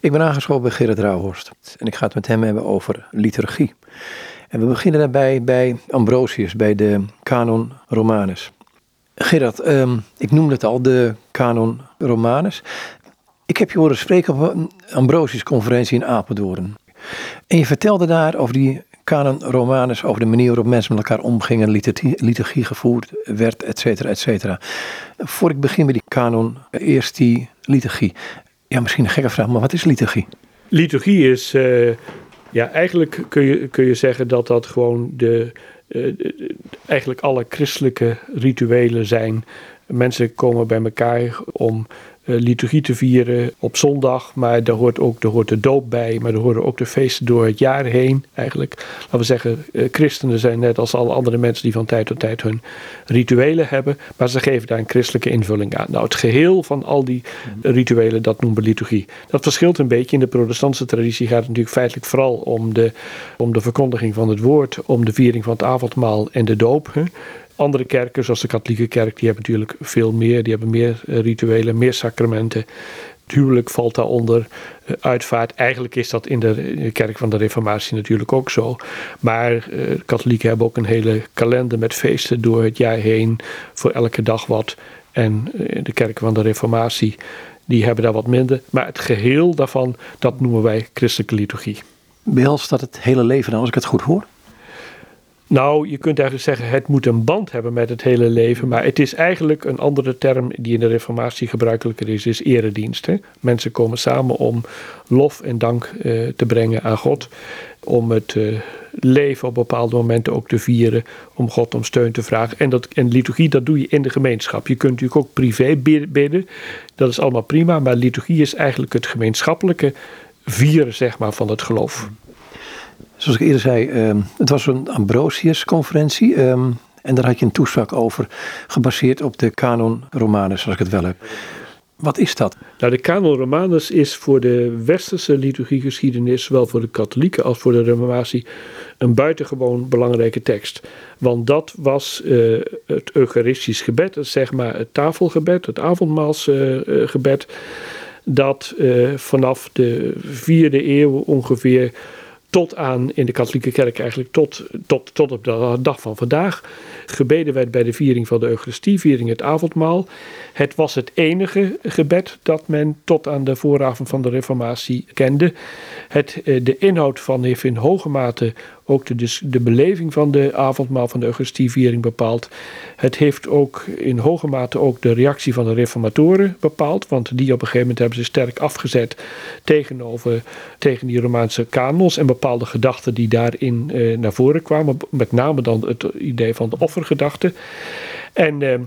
Ik ben aangeschoven bij Gerrit Rauhorst en ik ga het met hem hebben over liturgie. En we beginnen daarbij bij Ambrosius, bij de Canon Romanus. Gerard, ehm, ik noemde het al, de Canon Romanus. Ik heb je horen spreken op een Ambrosius-conferentie in Apeldoorn. En je vertelde daar over die Canon Romanus, over de manier waarop mensen met elkaar omgingen, liturgie, gevoerd werd, et cetera, et cetera. Voor ik begin met die Canon, eerst die liturgie. Ja, misschien een gekke vraag, maar wat is liturgie? Liturgie is, uh, ja, eigenlijk kun je, kun je zeggen dat dat gewoon de, uh, eigenlijk alle christelijke rituelen zijn. Mensen komen bij elkaar om eh, liturgie te vieren op zondag. Maar daar hoort ook daar hoort de doop bij. Maar er horen ook de feesten door het jaar heen. Eigenlijk, laten we zeggen, eh, christenen zijn net als alle andere mensen die van tijd tot tijd hun rituelen hebben. Maar ze geven daar een christelijke invulling aan. Nou, het geheel van al die rituelen, dat noemen we liturgie. Dat verschilt een beetje. In de protestantse traditie gaat het natuurlijk feitelijk vooral om de, om de verkondiging van het woord. Om de viering van het avondmaal en de doop. Andere kerken, zoals de katholieke kerk, die hebben natuurlijk veel meer. Die hebben meer eh, rituelen, meer sacramenten. Het huwelijk valt daaronder. Eh, uitvaart, eigenlijk is dat in de kerk van de Reformatie natuurlijk ook zo. Maar katholieken hebben ook een hele kalender met feesten door het jaar heen. Voor elke dag wat. En de kerken van de Reformatie, die hebben daar wat minder. Maar het geheel daarvan, dat noemen wij christelijke liturgie. Behelst dat het hele leven, als ik het goed hoor? Nou, je kunt eigenlijk zeggen, het moet een band hebben met het hele leven. Maar het is eigenlijk een andere term die in de Reformatie gebruikelijker is, is eredienst. Mensen komen samen om lof en dank eh, te brengen aan God. Om het uh, leven op bepaalde momenten ook te vieren. Om God om steun te vragen. En, dat, en liturgie, dat doe je in de gemeenschap. Je kunt natuurlijk ook privé bidden. Dat is allemaal prima. Maar liturgie is eigenlijk het gemeenschappelijke vieren zeg maar, van het geloof. Zoals ik eerder zei, um, het was een Ambrosius-conferentie. Um, en daar had je een toespraak over, gebaseerd op de Canon Romanus, als ik het wel heb. Wat is dat? Nou, de Canon Romanus is voor de westerse liturgiegeschiedenis, zowel voor de katholieken als voor de Reformatie, een buitengewoon belangrijke tekst. Want dat was uh, het Eucharistisch gebed, zeg maar het tafelgebed, het avondmaalsgebed, dat uh, vanaf de vierde eeuw ongeveer tot aan in de katholieke kerk eigenlijk tot, tot, tot op de dag van vandaag. Gebeden werd bij de viering van de Eucharistie, viering het avondmaal. Het was het enige gebed dat men tot aan de vooravond van de Reformatie kende. Het, eh, de inhoud van heeft in hoge mate ook de, de beleving van de avondmaal van de Eucharistieviering bepaald. Het heeft ook in hoge mate ook de reactie van de reformatoren bepaald, want die op een gegeven moment hebben ze sterk afgezet tegenover tegen die Romaanse kanons en bepaalde gedachten die daarin eh, naar voren kwamen, met name dan het idee van de offergedachte. En eh,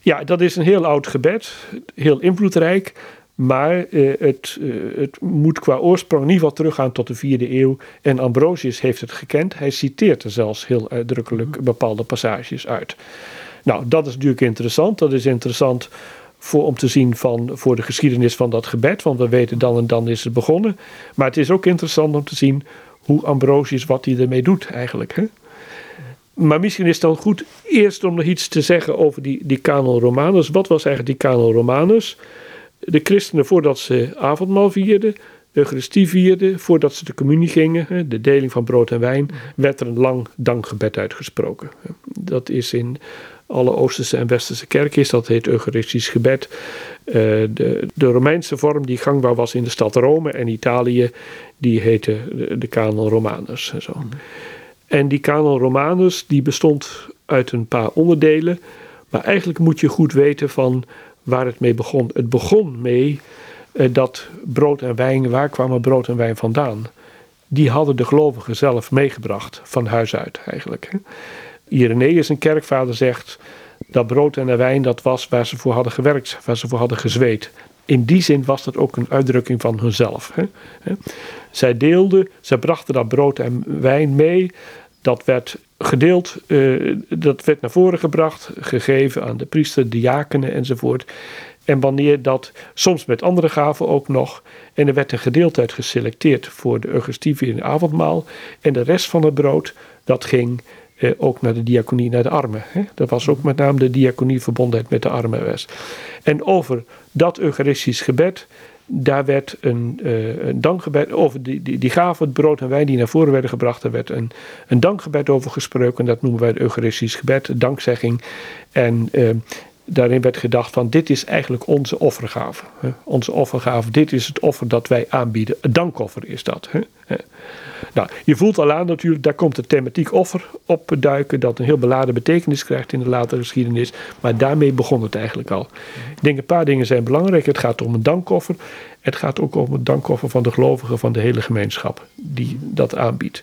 ja, dat is een heel oud gebed, heel invloedrijk. Maar eh, het, eh, het moet qua oorsprong in ieder geval teruggaan tot de vierde eeuw. En Ambrosius heeft het gekend. Hij citeert er zelfs heel uitdrukkelijk bepaalde passages uit. Nou, dat is natuurlijk interessant. Dat is interessant voor, om te zien van, voor de geschiedenis van dat gebed. Want we weten dan en dan is het begonnen. Maar het is ook interessant om te zien hoe Ambrosius, wat hij ermee doet eigenlijk. Hè? Maar misschien is het dan goed eerst om nog iets te zeggen over die, die Canon Romanus. Wat was eigenlijk die Canon Romanus? De christenen voordat ze avondmaal vierden, de Eucharistie vierden, voordat ze de communie gingen, de deling van brood en wijn, werd er een lang dankgebed uitgesproken. Dat is in alle Oosterse en Westerse kerken is, dat heet Eucharistisch gebed. Uh, de, de, Romeinse vorm die gangbaar was in de stad Rome en Italië, die heette de, de Canon Romanus. En, zo. en die Canon Romanus die bestond uit een paar onderdelen, maar eigenlijk moet je goed weten van waar het mee begon. Het begon mee uh, dat brood en wijn, waar kwamen brood en wijn vandaan? Die hadden de gelovigen zelf meegebracht, van huis uit eigenlijk. Irenaeus, een kerkvader, zegt dat brood en wijn dat was waar ze voor hadden gewerkt, waar ze voor hadden gezweet. In die zin was dat ook een uitdrukking van hunzelf. Hè? Zij deelden, zij brachten dat brood en wijn mee. Dat werd gedeeld, uh, dat werd naar voren gebracht, gegeven aan de priester, diakenen enzovoort. En wanneer dat, soms met andere gaven ook nog, en er werd een gedeelte uit geselecteerd voor de Eucharistie in het avondmaal. En de rest van het brood, dat ging eh, ook naar de diaconie, naar de armen. Hè? Dat was ook met name de diaconie verbondenheid met de armen. En over dat Eucharistisch gebed daar werd een, uh, een dankgebed over die, die, die gaven, het brood en wijn die naar voren werden gebracht. Daar werd een, een dankgebed over gesproken. Dat noemen wij het Eucharistisch gebed, dankzegging. En uh, daarin werd gedacht van dit is eigenlijk onze offergave. Hè? Onze offergave, dit is het offer dat wij aanbieden. Een dankoffer is dat. Hè? Nou, je voelt al aan natuurlijk, daar komt de thematiek offer op duiken, dat een heel beladen betekenis krijgt in de latere geschiedenis. Maar daarmee begon het eigenlijk al. Ik denk een paar dingen zijn belangrijk. Het gaat om een dankoffer. Het gaat ook om het dankoffer van de gelovigen van de hele gemeenschap die dat aanbiedt.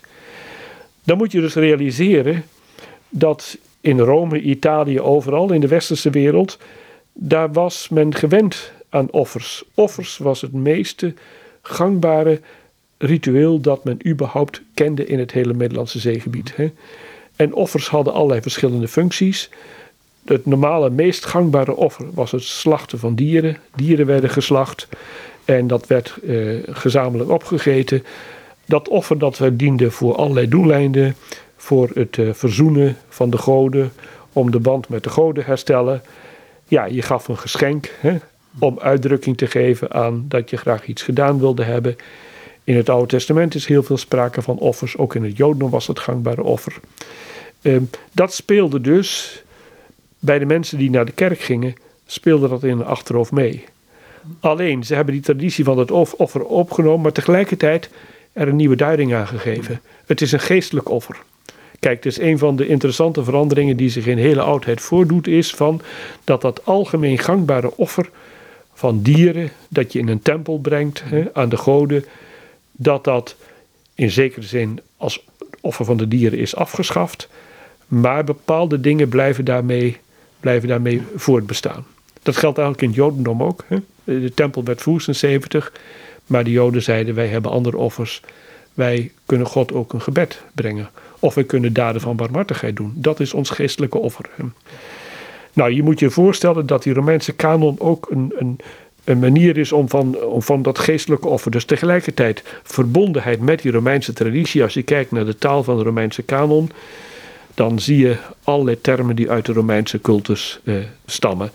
Dan moet je dus realiseren dat in Rome, Italië, overal in de westerse wereld, daar was men gewend aan offers. Offers was het meeste gangbare ritueel dat men überhaupt kende in het hele Middellandse zeegebied. Hè. En offers hadden allerlei verschillende functies. Het normale, meest gangbare offer was het slachten van dieren. Dieren werden geslacht en dat werd eh, gezamenlijk opgegeten. Dat offer dat diende voor allerlei doeleinden. Voor het uh, verzoenen van de goden, om de band met de goden herstellen. Ja, je gaf een geschenk hè, om uitdrukking te geven aan dat je graag iets gedaan wilde hebben. In het Oude Testament is heel veel sprake van offers. Ook in het Jodendom was het gangbare offer. Ehm, dat speelde dus bij de mensen die naar de kerk gingen, speelde dat in hun achterhoofd mee. Alleen, ze hebben die traditie van het offer opgenomen, maar tegelijkertijd er een nieuwe duiding aan gegeven. Het is een geestelijk offer. Kijk, dus een van de interessante veranderingen die zich in hele oudheid voordoet, is van dat dat algemeen gangbare offer van dieren, dat je in een tempel brengt hè, aan de goden, dat dat in zekere zin als offer van de dieren is afgeschaft. Maar bepaalde dingen blijven daarmee, blijven daarmee voortbestaan. Dat geldt eigenlijk in het Jodendom ook. Hè? De tempel werd verwoest in 70, maar de Joden zeiden: wij hebben andere offers. Wij kunnen God ook een gebed brengen. Of we kunnen daden van barmhartigheid doen. Dat is ons geestelijke offer. Nou, je moet je voorstellen dat die Romeinse kanon ook een, een, een manier is om van, om van dat geestelijke offer, dus tegelijkertijd verbondenheid met die Romeinse traditie. Als je kijkt naar de taal van de Romeinse kanon, dan zie je allerlei termen die uit de Romeinse cultus eh, stammen.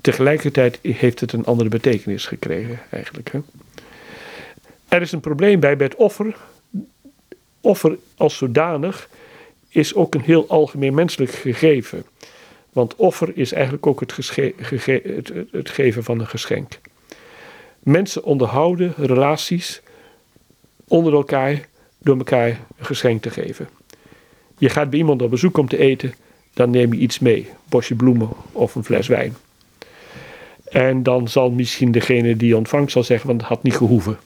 Tegelijkertijd heeft het een andere betekenis gekregen, eigenlijk. Hè. Er is een probleem bij het offer. Offer als zodanig is ook een heel algemeen menselijk gegeven. Want offer is eigenlijk ook het, geven van een geschenk. Mensen onderhouden relaties onder elkaar door elkaar een geschenk te geven. Je gaat bij iemand op bezoek om te eten, dan neem je iets mee, bosje bloemen of een fles wijn. En dan zal misschien degene die ontvangt zal zeggen, want het had niet gehoeven.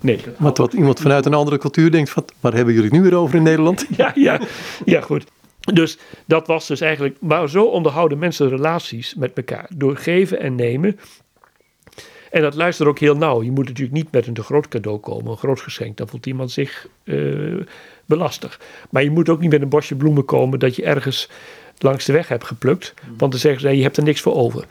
Nee. Wat, wat iemand vanuit een andere cultuur denkt, van, waar hebben jullie het nu weer over in Nederland? Ja, ja, ja goed. Dus dat was dus eigenlijk, maar zo onderhouden mensen relaties met elkaar. Door geven en nemen. En dat luistert ook heel nauw. Je moet natuurlijk niet met een te groot cadeau komen, een groot geschenk. Dan voelt iemand zich uh, belastig. Maar je moet ook niet met een bosje bloemen komen dat je ergens langs de weg hebt geplukt. Want dan zeggen ze, je hebt er niks voor over.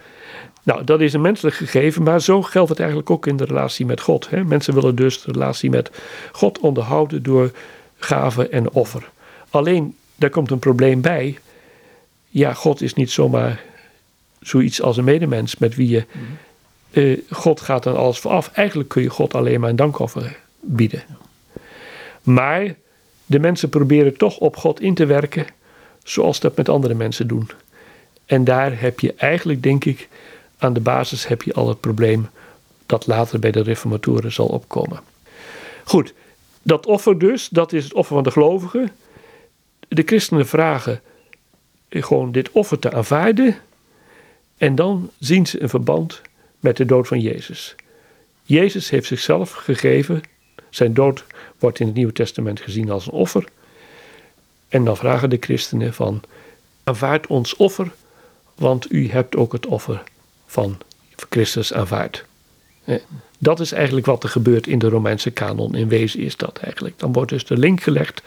Nou, dat is een menselijk gegeven, maar zo geldt het eigenlijk ook in de relatie met God. Hè? Mensen willen dus de relatie met God onderhouden door gaven en offer. Alleen daar komt een probleem bij. Ja, God is niet zomaar zoiets als een medemens met wie je. Uh, God gaat dan alles vooraf. Eigenlijk kun je God alleen maar een dankoffer bieden. Maar de mensen proberen toch op God in te werken zoals dat met andere mensen doen. En daar heb je eigenlijk, denk ik, aan de basis heb je al het probleem dat later bij de reformatoren zal opkomen. Goed, dat offer dus, dat is het offer van de gelovigen de christenen vragen gewoon dit offer te aanvaarden. En dan zien ze een verband met de dood van Jezus. Jezus heeft zichzelf gegeven. Zijn dood wordt in het Nieuwe Testament gezien als een offer. En dan vragen de christenen van, aanvaard ons offer, want u hebt ook het offer van Christus aanvaard. Dat is eigenlijk wat er gebeurt in de Romeinse kanon. In wezen is dat eigenlijk. Dan wordt dus de link gelegd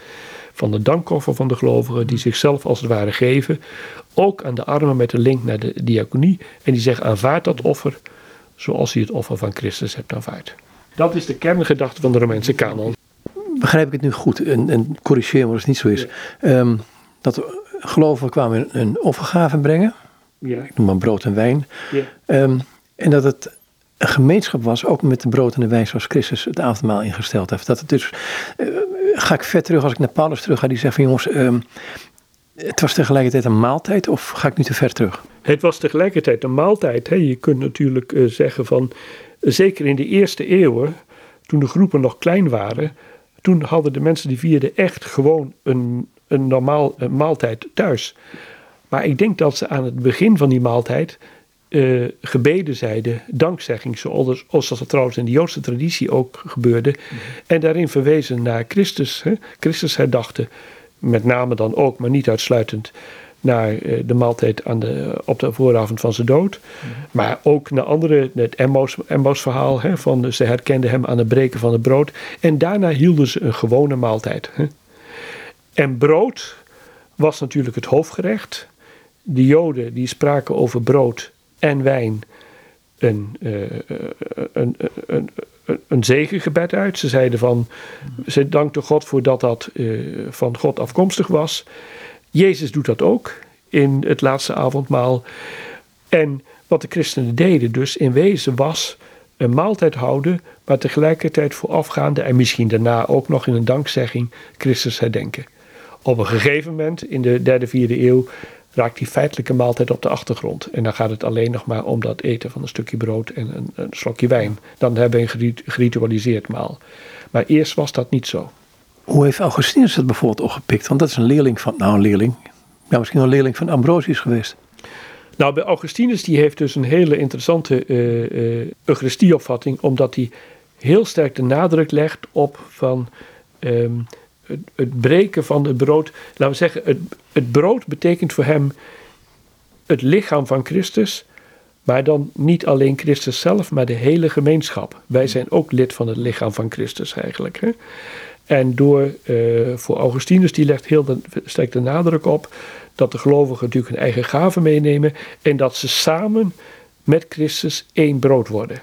van de dankoffer van de gelovigen, die zichzelf als het ware geven. Ook aan de armen met de link naar de diaconie. En die zeggen: aanvaard dat offer zoals u het offer van Christus hebt aanvaard. Dat is de kerngedachte van de Romeinse kanon. Begrijp ik het nu goed en, en corrigeer me als het niet zo is. Ja. Um, dat gelovigen kwamen een offergave brengen. Ja. Ik noem maar brood en wijn. Ja. Um, en dat het een gemeenschap was, ook met de brood en de wijn zoals Christus het avondmaal ingesteld heeft. Dat het dus, uh, ga ik ver terug als ik naar Paulus terug ga, die zegt van jongens, uh, het was tegelijkertijd een maaltijd of ga ik nu te ver terug? Het was tegelijkertijd een maaltijd. Hè. Je kunt natuurlijk uh, zeggen van, zeker in de eerste eeuwen, toen de groepen nog klein waren, toen hadden de mensen die vierden echt gewoon een, een normaal een maaltijd thuis. Maar ik denk dat ze aan het begin van die maaltijd uh, gebeden zeiden, dankzegging, zoals, zoals dat trouwens in de Joodse traditie ook gebeurde. En daarin verwezen naar Christus. Hè? Christus herdachten, met name dan ook, maar niet uitsluitend, naar uh, de maaltijd aan de, op de vooravond van zijn dood. Maar ook naar andere, het Emmaus verhaal, hè, van ze herkenden hem aan het breken van het brood. En daarna hielden ze een gewone maaltijd. Hè? En brood was natuurlijk het hoofdgerecht. De Joden die spraken over brood en wijn een, uh, een, een, een, een zegengebed uit. Ze zeiden van, ze dankten God voor dat dat uh, van God afkomstig was. Jezus doet dat ook in het laatste avondmaal. En wat de christenen deden dus in wezen was een maaltijd houden, maar tegelijkertijd voorafgaande en misschien daarna ook nog in een dankzegging Christus herdenken. Op een gegeven moment in de derde, vierde eeuw raakt die feitelijke maaltijd op de achtergrond. En dan gaat het alleen nog maar om dat eten van een stukje brood en een, een slokje wijn. Dan hebben we een geritualiseerd maal. Maar eerst was dat niet zo. Hoe heeft Augustinus het bijvoorbeeld opgepikt? Want dat is een leerling van, nou een leerling, nou misschien wel een leerling van Ambrosius geweest. Nou, bij Augustinus die heeft dus een hele interessante uh, uh, Eucharistieopvatting, omdat hij heel sterk de nadruk legt op van um, het, breken van het brood. Laten we zeggen, het, het brood betekent voor hem het lichaam van Christus. Maar dan niet alleen Christus zelf, maar de hele gemeenschap. Wij zijn ook lid van het lichaam van Christus eigenlijk. Hè? En door, uh, voor Augustinus, die legt heel de, sterk de nadruk op dat de gelovigen natuurlijk hun eigen gaven meenemen en dat ze samen met Christus één brood worden.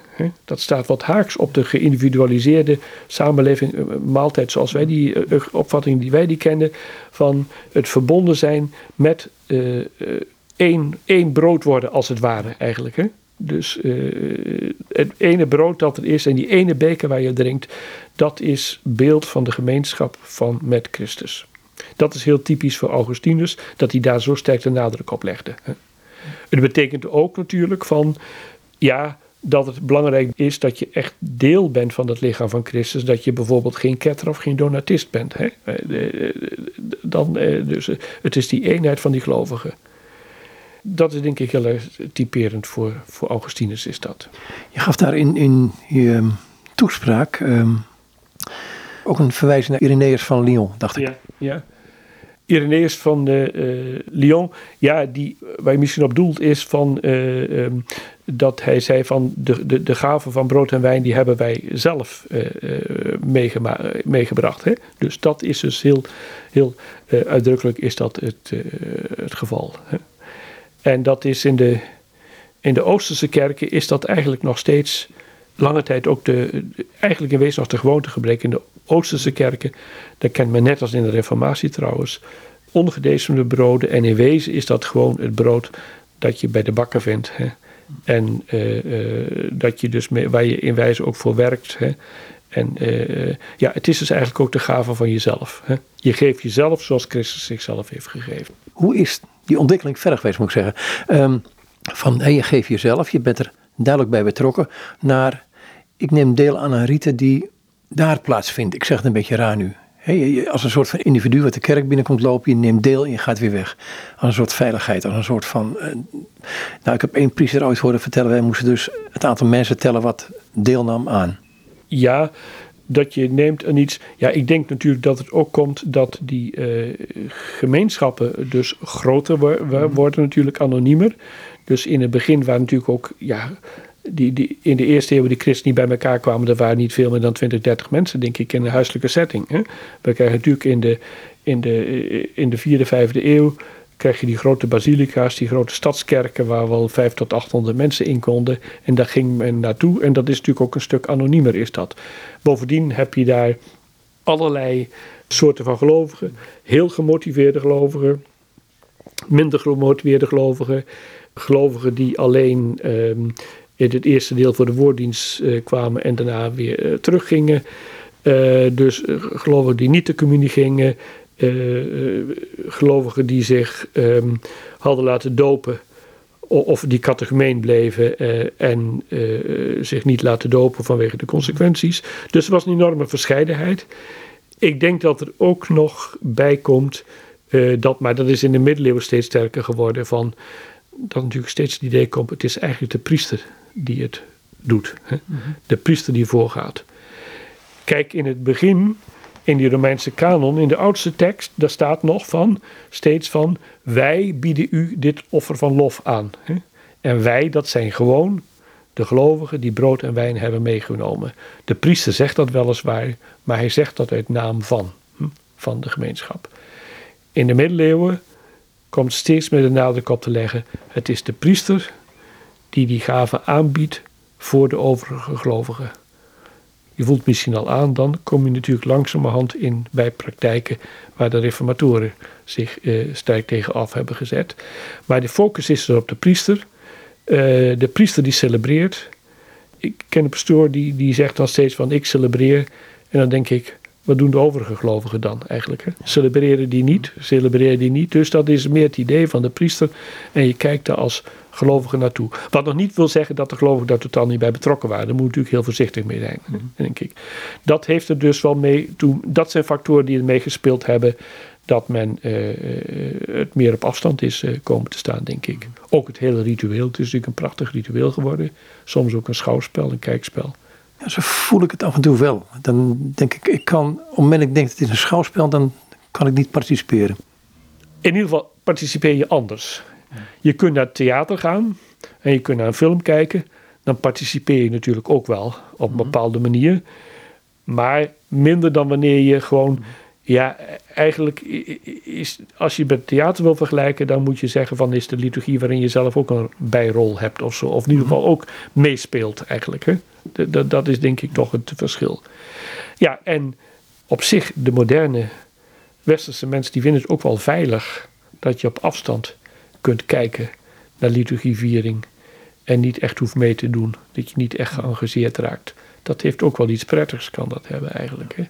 Dat staat wat haaks op de geïndividualiseerde samenleving, eh, maaltijd zoals wij die eh, eh, opvatting die wij die kennen, van het verbonden zijn met één, één brood worden als het ware eigenlijk. Hè? Dus het ene brood dat er is en die ene beker waar je drinkt, dat is beeld van de gemeenschap van met Christus. Dat is heel typisch voor Augustinus, dat hij daar zo sterk de nadruk op legde. Het betekent ook natuurlijk van, ja, dat het belangrijk is dat je echt deel bent van het lichaam van Christus. Dat je bijvoorbeeld geen ketter of geen donatist bent. Hè? Eh, eh, dan, eh, dus, het is die eenheid van die gelovigen. Dat is denk ik heel erg typerend voor, voor Augustinus is dat. Je gaf daar in, in je ehm, toespraak um, ook een verwijzing naar Irenaeus van Lyon, dacht ik. Ja, ja. Irenaeus van uh, Lyon, ja, die, waar je misschien op doelt, is van uh, um, dat hij zei van de, de, de gaven van brood en wijn, die hebben wij zelf meegebracht. Hè? Dus dat is dus heel, heel uitdrukkelijk is dat het, het geval. Hè? En dat is in de, in de Oosterse kerken is dat eigenlijk nog steeds lange tijd ook de, eigenlijk in wezen nog de gewoonte gebleken in de Oosterse kerken. Dat kent men net als in de Reformatie trouwens. Ongedecemde broden. En in wezen is dat gewoon het brood dat je bij de bakker vindt. Hè. En uh, uh, dat je dus mee, waar je in wijze ook voor werkt. Hè. En uh, ja, het is dus eigenlijk ook de gave van jezelf. Hè. Je geeft jezelf zoals Christus zichzelf heeft gegeven. Hoe is die ontwikkeling verder geweest, moet ik zeggen? Um, van hey, je geeft jezelf, je bent er duidelijk bij betrokken, naar ik neem deel aan een rite die daar plaatsvindt. Ik zeg het een beetje raar nu. als een soort van individu wat de kerk binnenkomt lopen, je neemt deel en je gaat weer weg. Als een soort veiligheid, als een soort van. Uh, nou, ik heb één priester ooit horen vertellen, wij moesten dus het aantal mensen tellen wat deelnam aan. Ja, dat je neemt aan iets. Ja, ik denk natuurlijk dat het ook komt dat die uh, gemeenschappen dus groter worden, natuurlijk anoniemer. Dus in het begin waren natuurlijk ook ja, die, die, in de eerste eeuw die christenen bij elkaar kwamen, er waren niet veel meer dan 20, 30 mensen, denk ik, in een huiselijke setting. Hè. We krijgen natuurlijk in de, in de, in de vierde, vijfde eeuw, krijg je die grote basilica's, die grote stadskerken, waar wel 5 tot 800 mensen in konden. En daar ging men naartoe. En dat is natuurlijk ook een stuk anoniemer, is dat. Bovendien heb je daar allerlei soorten van gelovigen. Heel gemotiveerde gelovigen, minder gemotiveerde gelovigen. Gelovigen die alleen um, in het eerste deel voor de woorddienst kwamen en daarna weer teruggingen. dus gelovigen die niet de communie gingen, gelovigen die zich ehm, hadden laten dopen of die categemeen bleven en zich niet laten dopen vanwege de consequenties. Dus er was een enorme verscheidenheid. Ik denk dat er ook nog bij komt dat, maar dat is in de middeleeuwen steeds sterker geworden, van dat natuurlijk steeds het idee komt, het is eigenlijk de priester die het doet. Hè? De priester die voorgaat. Kijk, in het begin, in die Romeinse kanon, in de oudste tekst, daar staat nog van, steeds van, wij bieden u dit offer van lof aan. Hè? En wij, dat zijn gewoon de gelovigen die brood en wijn hebben meegenomen. De priester zegt dat weliswaar, maar hij zegt dat uit naam van, hm, van de gemeenschap. In de middeleeuwen komt steeds meer de nadruk op te leggen: het is de priester die die gave aanbiedt voor de overige gelovigen. Je voelt misschien al aan, dan kom je natuurlijk langzamerhand in bij praktijken waar de reformatoren zich eh, sterk tegen af hebben gezet. Maar de focus is er op de priester. Eh, de priester die celebreert. Ik ken een pastoor die, die zegt dan steeds van ik celebreer. En dan denk ik, wat doen de overige gelovigen dan eigenlijk? Hè? Celebreren die niet? Celebreren die niet? Dus dat is meer het idee van de priester. En je kijkt daar als gelovige naartoe. Wat nog niet wil zeggen dat de gelovigen daar totaal niet bij betrokken waren. Daar moet natuurlijk heel voorzichtig mee zijn, mhm. denk ik. Dat heeft er dus wel mee toe. Dat zijn factoren die er mee gespeeld hebben. Dat men eh, eh, het meer op afstand is uh, komen te staan, denk ik. Ook het hele ritueel. Het is natuurlijk een prachtig ritueel geworden. Soms ook een schouwspel, een kijkspel. Ja, zo voel ik het af en toe wel. Dan denk ik, ik kan, op het moment dat ik denk het is een schouwspel, dan kan ik niet participeren. In ieder geval participeer je anders. Je kunt naar het theater gaan en je kunt naar een film kijken. Dan participeer je natuurlijk ook wel op een mhm. bepaalde manier. Maar minder dan wanneer je gewoon ja, eigenlijk is, als je met theater wil vergelijken, dan moet je zeggen van is de liturgie waarin je zelf ook een bijrol hebt of zo. Of in ieder geval ook meespeelt eigenlijk. Hè? Dat, dat is denk ik toch het verschil. Ja, en op zich, de moderne westerse mensen, die vinden het ook wel veilig dat je op afstand kunt kijken naar liturgieviering en niet echt hoeft mee te doen. Dat je niet echt geëngageerd raakt. Dat heeft ook wel iets prettigs, kan dat hebben eigenlijk. Hè?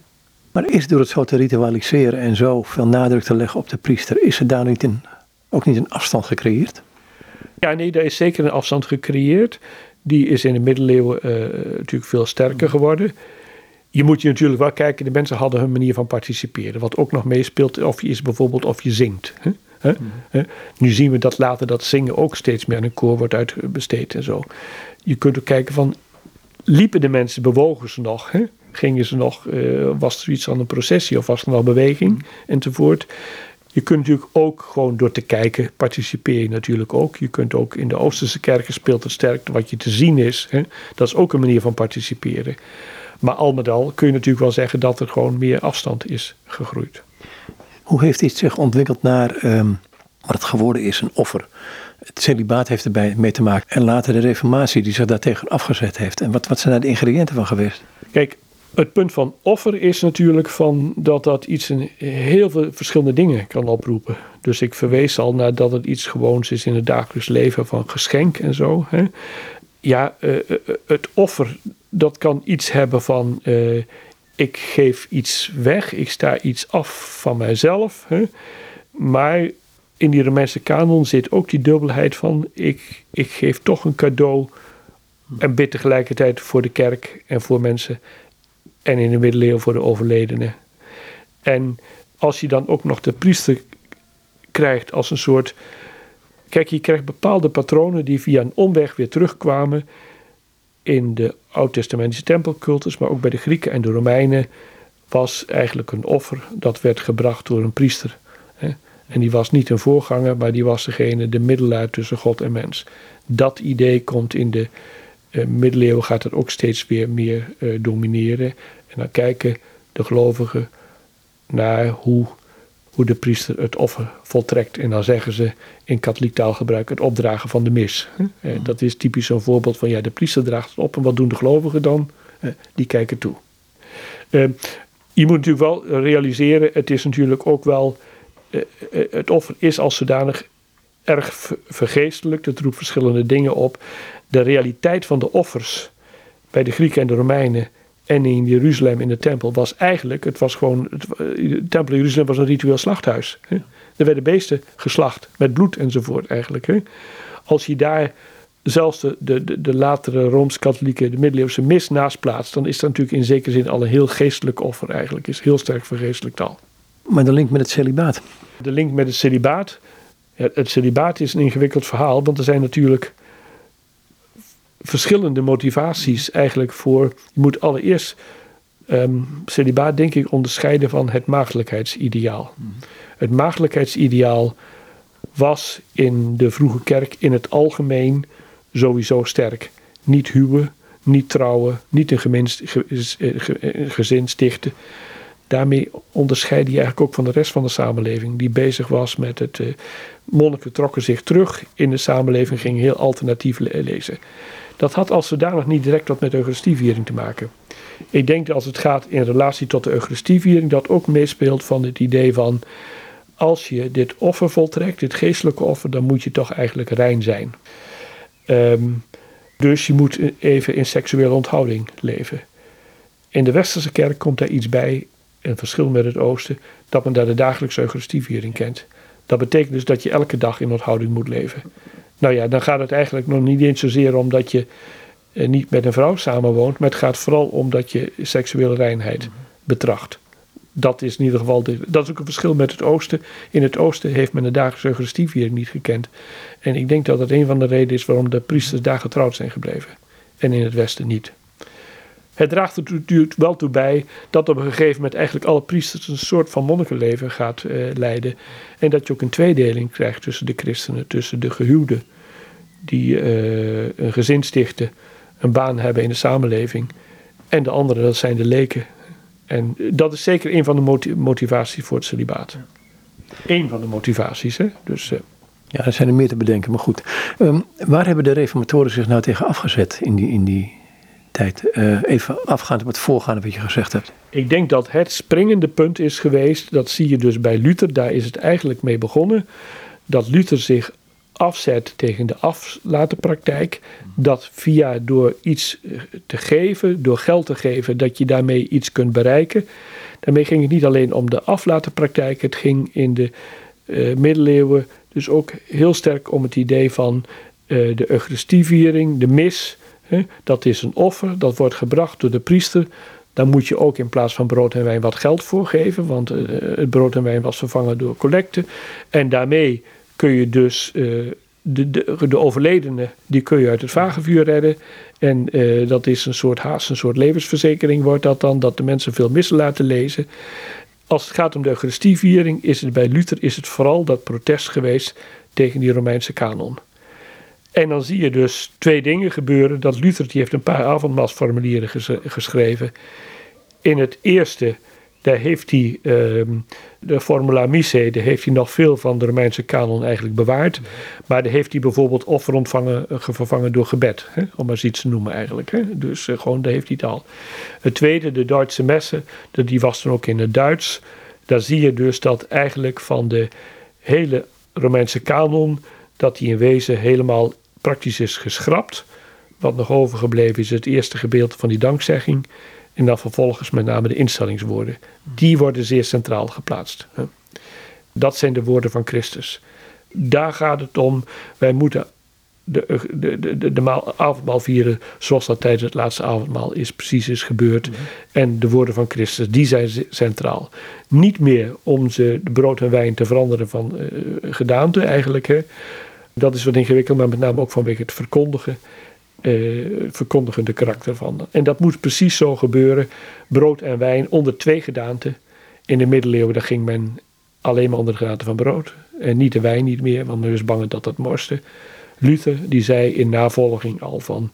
Maar is door het zo te ritualiseren en zo veel nadruk te leggen op de priester, is er daar niet een, ook niet een afstand gecreëerd? Ja, nee, daar is zeker een afstand gecreëerd. Die is in de middeleeuwen uh, natuurlijk veel sterker geworden. Je moet je natuurlijk wel kijken, de mensen hadden hun manier van participeren. Wat ook nog meespeelt, of je is bijvoorbeeld of je zingt. Hè? Mhm. Nu zien we dat later dat zingen ook steeds meer aan een koor wordt uitbesteed en zo. Je kunt ook kijken van, liepen de mensen, bewogen ze nog? Hè? Gingen ze nog, uh, was er iets aan een processie of was er nog beweging mhm. enzovoort. Je kunt natuurlijk ook gewoon door te kijken, participeer je natuurlijk ook. Je kunt ook in de Oosterse kerken speelt het sterk wat je te zien is. Hè? Dat is ook een manier van participeren. Maar al met al kun je natuurlijk wel zeggen dat er gewoon meer afstand is gegroeid. Hoe heeft dit zich ontwikkeld naar um, wat het geworden is, een offer? Het celibaat heeft erbij mee te maken. En later de reformatie die zich daartegen afgezet heeft. En wat, wat zijn daar de ingrediënten van geweest? Kijk, het punt van offer is natuurlijk van dat dat iets in heel veel verschillende dingen kan oproepen. Dus ik verwees al naar dat het iets gewoons is in het dagelijks leven van geschenk en zo. Hè. Ja, uh, het offer, dat kan iets hebben van ik geef iets weg, ik sta iets af van mijzelf. Hè. Maar in die Romeinse kanon zit ook die dubbelheid van ik, ik geef toch een cadeau en bid tegelijkertijd voor de kerk en voor mensen en in de middeleeuwen voor de overledenen. En als je dan ook nog de priester krijgt als een soort. Kijk, je krijgt bepaalde patronen die via een omweg weer terugkwamen in de Oud-testamentische tempelcultus, maar ook bij de Grieken en de Romeinen was eigenlijk een offer dat werd gebracht door een priester. En die was niet een voorganger, maar die was degene, de middelaar tussen God en mens. Dat idee komt in de uh, middeleeuwen gaat het ook steeds weer meer uh, domineren. En dan kijken de gelovigen naar hoe, hoe de priester het offer voltrekt. En dan zeggen ze in katholiek taalgebruik het opdragen van de mis. Uh, dat is typisch zo'n voorbeeld van ja, de priester draagt het op en wat doen de gelovigen dan? die kijken toe. je moet natuurlijk wel realiseren, het is natuurlijk ook wel, het offer is als zodanig erg vergeestelijk. Het roept verschillende dingen op. De realiteit van de offers bij de Grieken en de Romeinen en in Jeruzalem in de tempel was eigenlijk, het was gewoon, het, de tempel in Jeruzalem was een ritueel slachthuis. Hè. Er werden beesten geslacht met bloed enzovoort eigenlijk. Hè. Als je daar zelfs de, de, de, latere Rooms-Katholieke, de middeleeuwse mis naast plaatst, dan is dat natuurlijk in zekere zin al een heel geestelijk offer eigenlijk. Is heel sterk vergeestelijk taal. Maar de link met het celibaat? De link met het celibaat. het celibaat is een ingewikkeld verhaal, want er zijn natuurlijk verschillende motivaties eigenlijk voor. Je moet allereerst um, celibaat, denk ik, onderscheiden van het maagdelijkheidsideaal. Mhm. Het maagdelijkheidsideaal was in de vroege kerk in het algemeen sowieso sterk. Niet huwen, niet trouwen, niet een geminst, gezin stichten. Daarmee onderscheid je eigenlijk ook van de rest van de samenleving, die bezig was met het. Uh, monniken trokken zich terug in de samenleving, gingen heel alternatief lezen. Dat had als zodanig niet direct wat met Eucharistieviering te maken. Ik denk dat als het gaat in relatie tot de Eucharistieviering, dat ook meespeelt van het idee van. Als je dit offer voltrekt, dit geestelijke offer, dan moet je toch eigenlijk rein zijn. Ehm, dus je moet even in seksuele onthouding leven. In de westerse kerk komt daar iets bij, een verschil met het oosten, dat men daar de dagelijkse Eucharistieviering kent. Dat betekent dus dat je elke dag in onthouding moet leven. Nou ja, dan gaat het eigenlijk nog niet eens zozeer om dat je eh, niet met een vrouw samenwoont, maar het gaat vooral om dat je seksuele reinheid betracht. Dat is in ieder geval, de, dat is ook een verschil met het oosten. In het oosten heeft men de dagelijkse Eucharistieviering niet gekend. En ik denk dat dat een van de redenen is waarom de priesters daar getrouwd zijn gebleven. En in het westen niet. Het draagt er natuurlijk wel toe bij dat op een gegeven moment eigenlijk alle priesters een soort van monnikenleven gaat eh, leiden. En dat je ook een tweedeling krijgt tussen de christenen, tussen de gehuwden die uh, een gezin stichten, een baan hebben in de samenleving. En de andere, dat zijn de leken. En dat is zeker een van de motivaties voor het celibaat. Eén van de motivaties, hè. Dus... Uh, ja, er zijn er meer te bedenken, maar goed. Um, waar hebben de reformatoren zich nou tegen afgezet in die, in die Uh, even afgaand op het voorgaande wat je gezegd hebt. Ik denk dat het springende punt is geweest, dat zie je dus bij Luther, daar is het eigenlijk mee begonnen, dat Luther zich afzet tegen de aflatenpraktijk. Dat via door iets eh, te geven, door geld te geven, dat je daarmee iets kunt bereiken. Daarmee ging het niet alleen om de aflatenpraktijk, het ging in de uh, middeleeuwen dus ook heel sterk om het idee van uh, de Eucharistieviering, de mis, dat is een offer, dat wordt gebracht door de priester. Daar moet je ook in plaats van brood en wijn wat geld voor geven, want eh, het brood en wijn was vervangen door collecte. En daarmee kun je dus uh, de, de, de overledene, die kun je uit het vagevuur redden. En uh, dat is een soort haast, een soort levensverzekering wordt dat dan, dat de mensen veel missen laten lezen. Als het gaat om de Eucharistieviering, is het bij Luther is het vooral dat protest geweest tegen die Romeinse kanon. En dan zie je dus twee dingen gebeuren. Dat Luther die heeft een paar avondmaalsformulieren geschreven. In het eerste, daar heeft hij uh, de Formula Missae, daar heeft hij nog veel van de Romeinse kanon eigenlijk bewaard. Maar daar heeft hij bijvoorbeeld offer ontvangen, uh, vervangen door gebed. Hè? Om maar eens iets te noemen eigenlijk. Hè? Dus uh, gewoon, daar heeft hij het al. Het tweede, de Duitse messen, die was dan ook in het Duits. Daar zie je dus dat eigenlijk van de hele Romeinse kanon dat die in wezen helemaal praktisch is geschrapt. Wat nog overgebleven is het eerste gedeelte van die dankzegging. En dan vervolgens met name de instellingswoorden. Die worden zeer centraal geplaatst. Dat zijn de woorden van Christus. Daar gaat het om. Wij moeten de, de, de, de, de avondmaal vieren zoals dat tijdens het laatste avondmaal is, precies is gebeurd. Mhm. En de woorden van Christus, die zijn centraal. Niet meer om ze de brood en wijn te veranderen van uh, gedaante eigenlijk. Hè. Dat is wat ingewikkeld, maar met name ook vanwege het verkondigen. Uh, verkondigende karakter van. En dat moet precies zo gebeuren. Brood en wijn onder twee gedaanten. In de middeleeuwen daar ging men alleen maar onder de gedaante van brood. En niet de wijn niet meer, want men was bang dat dat morste. Luther die zei in navolging al van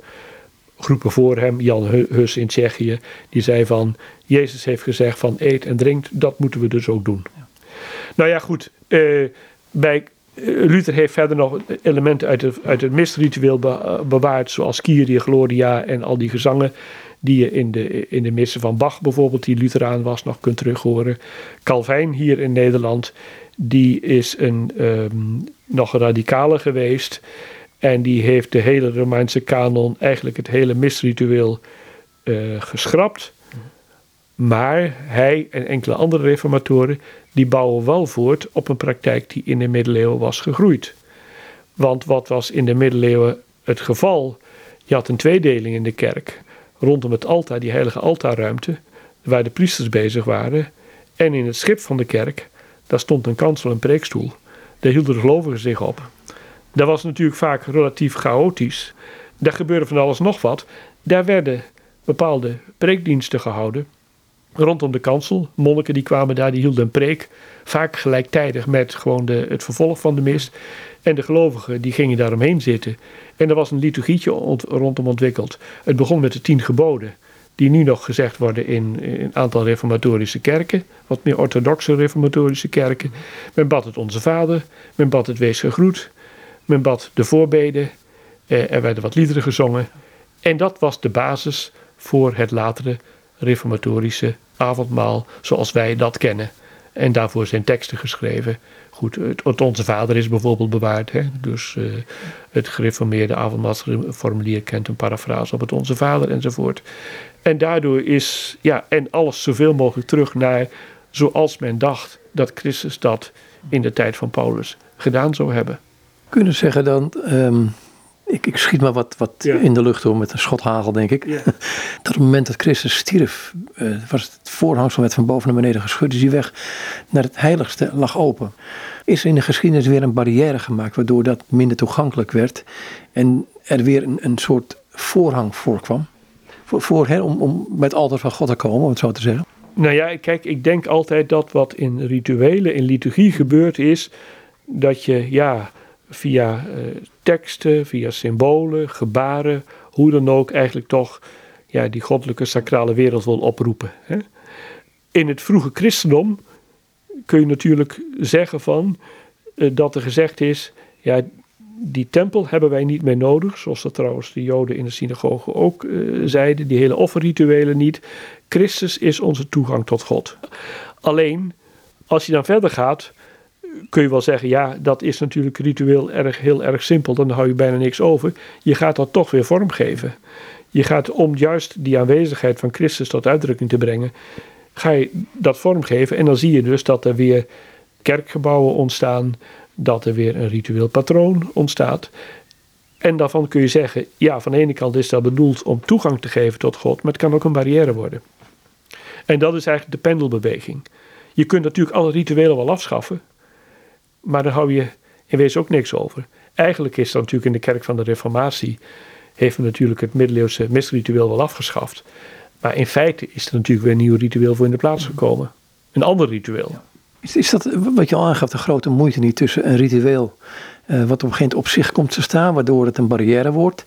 groepen voor hem, Jan Hus in Tsjechië, die zei van Jezus heeft gezegd van eet en drinkt, dat moeten we dus ook doen. Ja. Nou ja goed, uh, bij Luther heeft verder nog elementen uit het, uit het mistritueel bewaard, zoals Kyrie, Gloria en al die gezangen die je in de, in de missen van Bach bijvoorbeeld, die Lutheraan was, nog kunt terughoren. Calvijn hier in Nederland, die is een um, nog radicaler geweest. En die heeft de hele Romeinse kanon, eigenlijk het hele misritueel, uh, geschrapt. Maar hij en enkele andere reformatoren, die bouwen wel voort op een praktijk die in de middeleeuwen was gegroeid. Want wat was in de middeleeuwen het geval? Je had een tweedeling in de kerk. Rondom het altaar, die heilige altaarruimte, waar de priesters bezig waren. En in het schip van de kerk, daar stond een kansel en preekstoel. Daar hielden de gelovigen zich op. Dat was natuurlijk vaak relatief chaotisch. Daar gebeurde van alles nog wat. Daar werden bepaalde preekdiensten gehouden. Rondom de kansel. Monniken die kwamen daar, die hielden een preek. Vaak gelijktijdig met gewoon de, het vervolg van de mis. En de gelovigen die gingen daaromheen zitten. En er was een liturgietje rondom ontwikkeld. Het begon met de tien geboden. Die nu nog gezegd worden in, een aantal reformatorische kerken. Wat meer orthodoxe reformatorische kerken. Men bad het Onze Vader. Men bad het Wees gegroet. Men bad de voorbeden. Eh, er werden wat liederen gezongen. En dat was de basis voor het latere reformatorische avondmaal zoals wij dat kennen. En daarvoor zijn teksten geschreven. Goed, het, Onze Vader is bijvoorbeeld bewaard. Hè? Dus uh, het gereformeerde avondmaalsformulier kent een parafrase op het Onze Vader enzovoort. En daardoor is, ja, en alles zoveel mogelijk terug naar zoals men dacht dat Christus dat in de tijd van Paulus gedaan zou hebben. Kunnen zeggen dan, um, ik, ik, schiet maar wat, wat in de lucht door met een schot hagel, denk ik. Ja. Tot het moment dat Christus stierf, uh, was het voorhangsel met van boven naar beneden geschud. Dus die weg naar het heiligste lag open. Is er in de geschiedenis weer een barrière gemaakt, waardoor dat minder toegankelijk werd. En er weer een, een soort voorhang voorkwam. Voor, voor, hè, om, om bij het altaar van God te komen, om het zo te zeggen. Nou ja, kijk, ik denk altijd dat wat in rituelen, in liturgie gebeurt is, dat je ja, via uh, teksten, via symbolen, gebaren, hoe dan ook, eigenlijk toch ja, die goddelijke sacrale wereld wil oproepen. Hè. In het vroege christendom kun je natuurlijk zeggen van uh, dat er gezegd is, ja, die tempel hebben wij niet meer nodig, zoals dat trouwens de Joden in de synagoge ook uh, zeiden, die hele offerrituelen niet. Christus is onze toegang tot God. Alleen, als je dan verder gaat, kun je wel zeggen, ja, dat is natuurlijk ritueel erg, heel erg simpel, dan hou je bijna niks over. Je gaat dat toch weer vormgeven. Je gaat om juist die aanwezigheid van Christus tot uitdrukking te brengen, ga je dat vormgeven. En dan zie je dus dat er weer kerkgebouwen ontstaan, dat er weer een ritueel patroon ontstaat. En daarvan kun je zeggen, ja, van de ene kant is dat bedoeld om toegang te geven tot God, maar het kan ook een barrière worden. En dat is eigenlijk de pendelbeweging. Je kunt natuurlijk alle rituelen wel afschaffen, maar daar hou je in wezen ook niks over. Eigenlijk is dat natuurlijk in de kerk van de Reformatie, heeft men natuurlijk het middeleeuwse misritueel wel afgeschaft. Maar in feite is er natuurlijk weer een nieuw ritueel voor in de plaats gekomen. Een ander ritueel. Is, is dat wat je al aangaf, de grote moeite niet tussen een ritueel uh, wat op een gegeven moment op zich komt te staan, waardoor het een barrière wordt,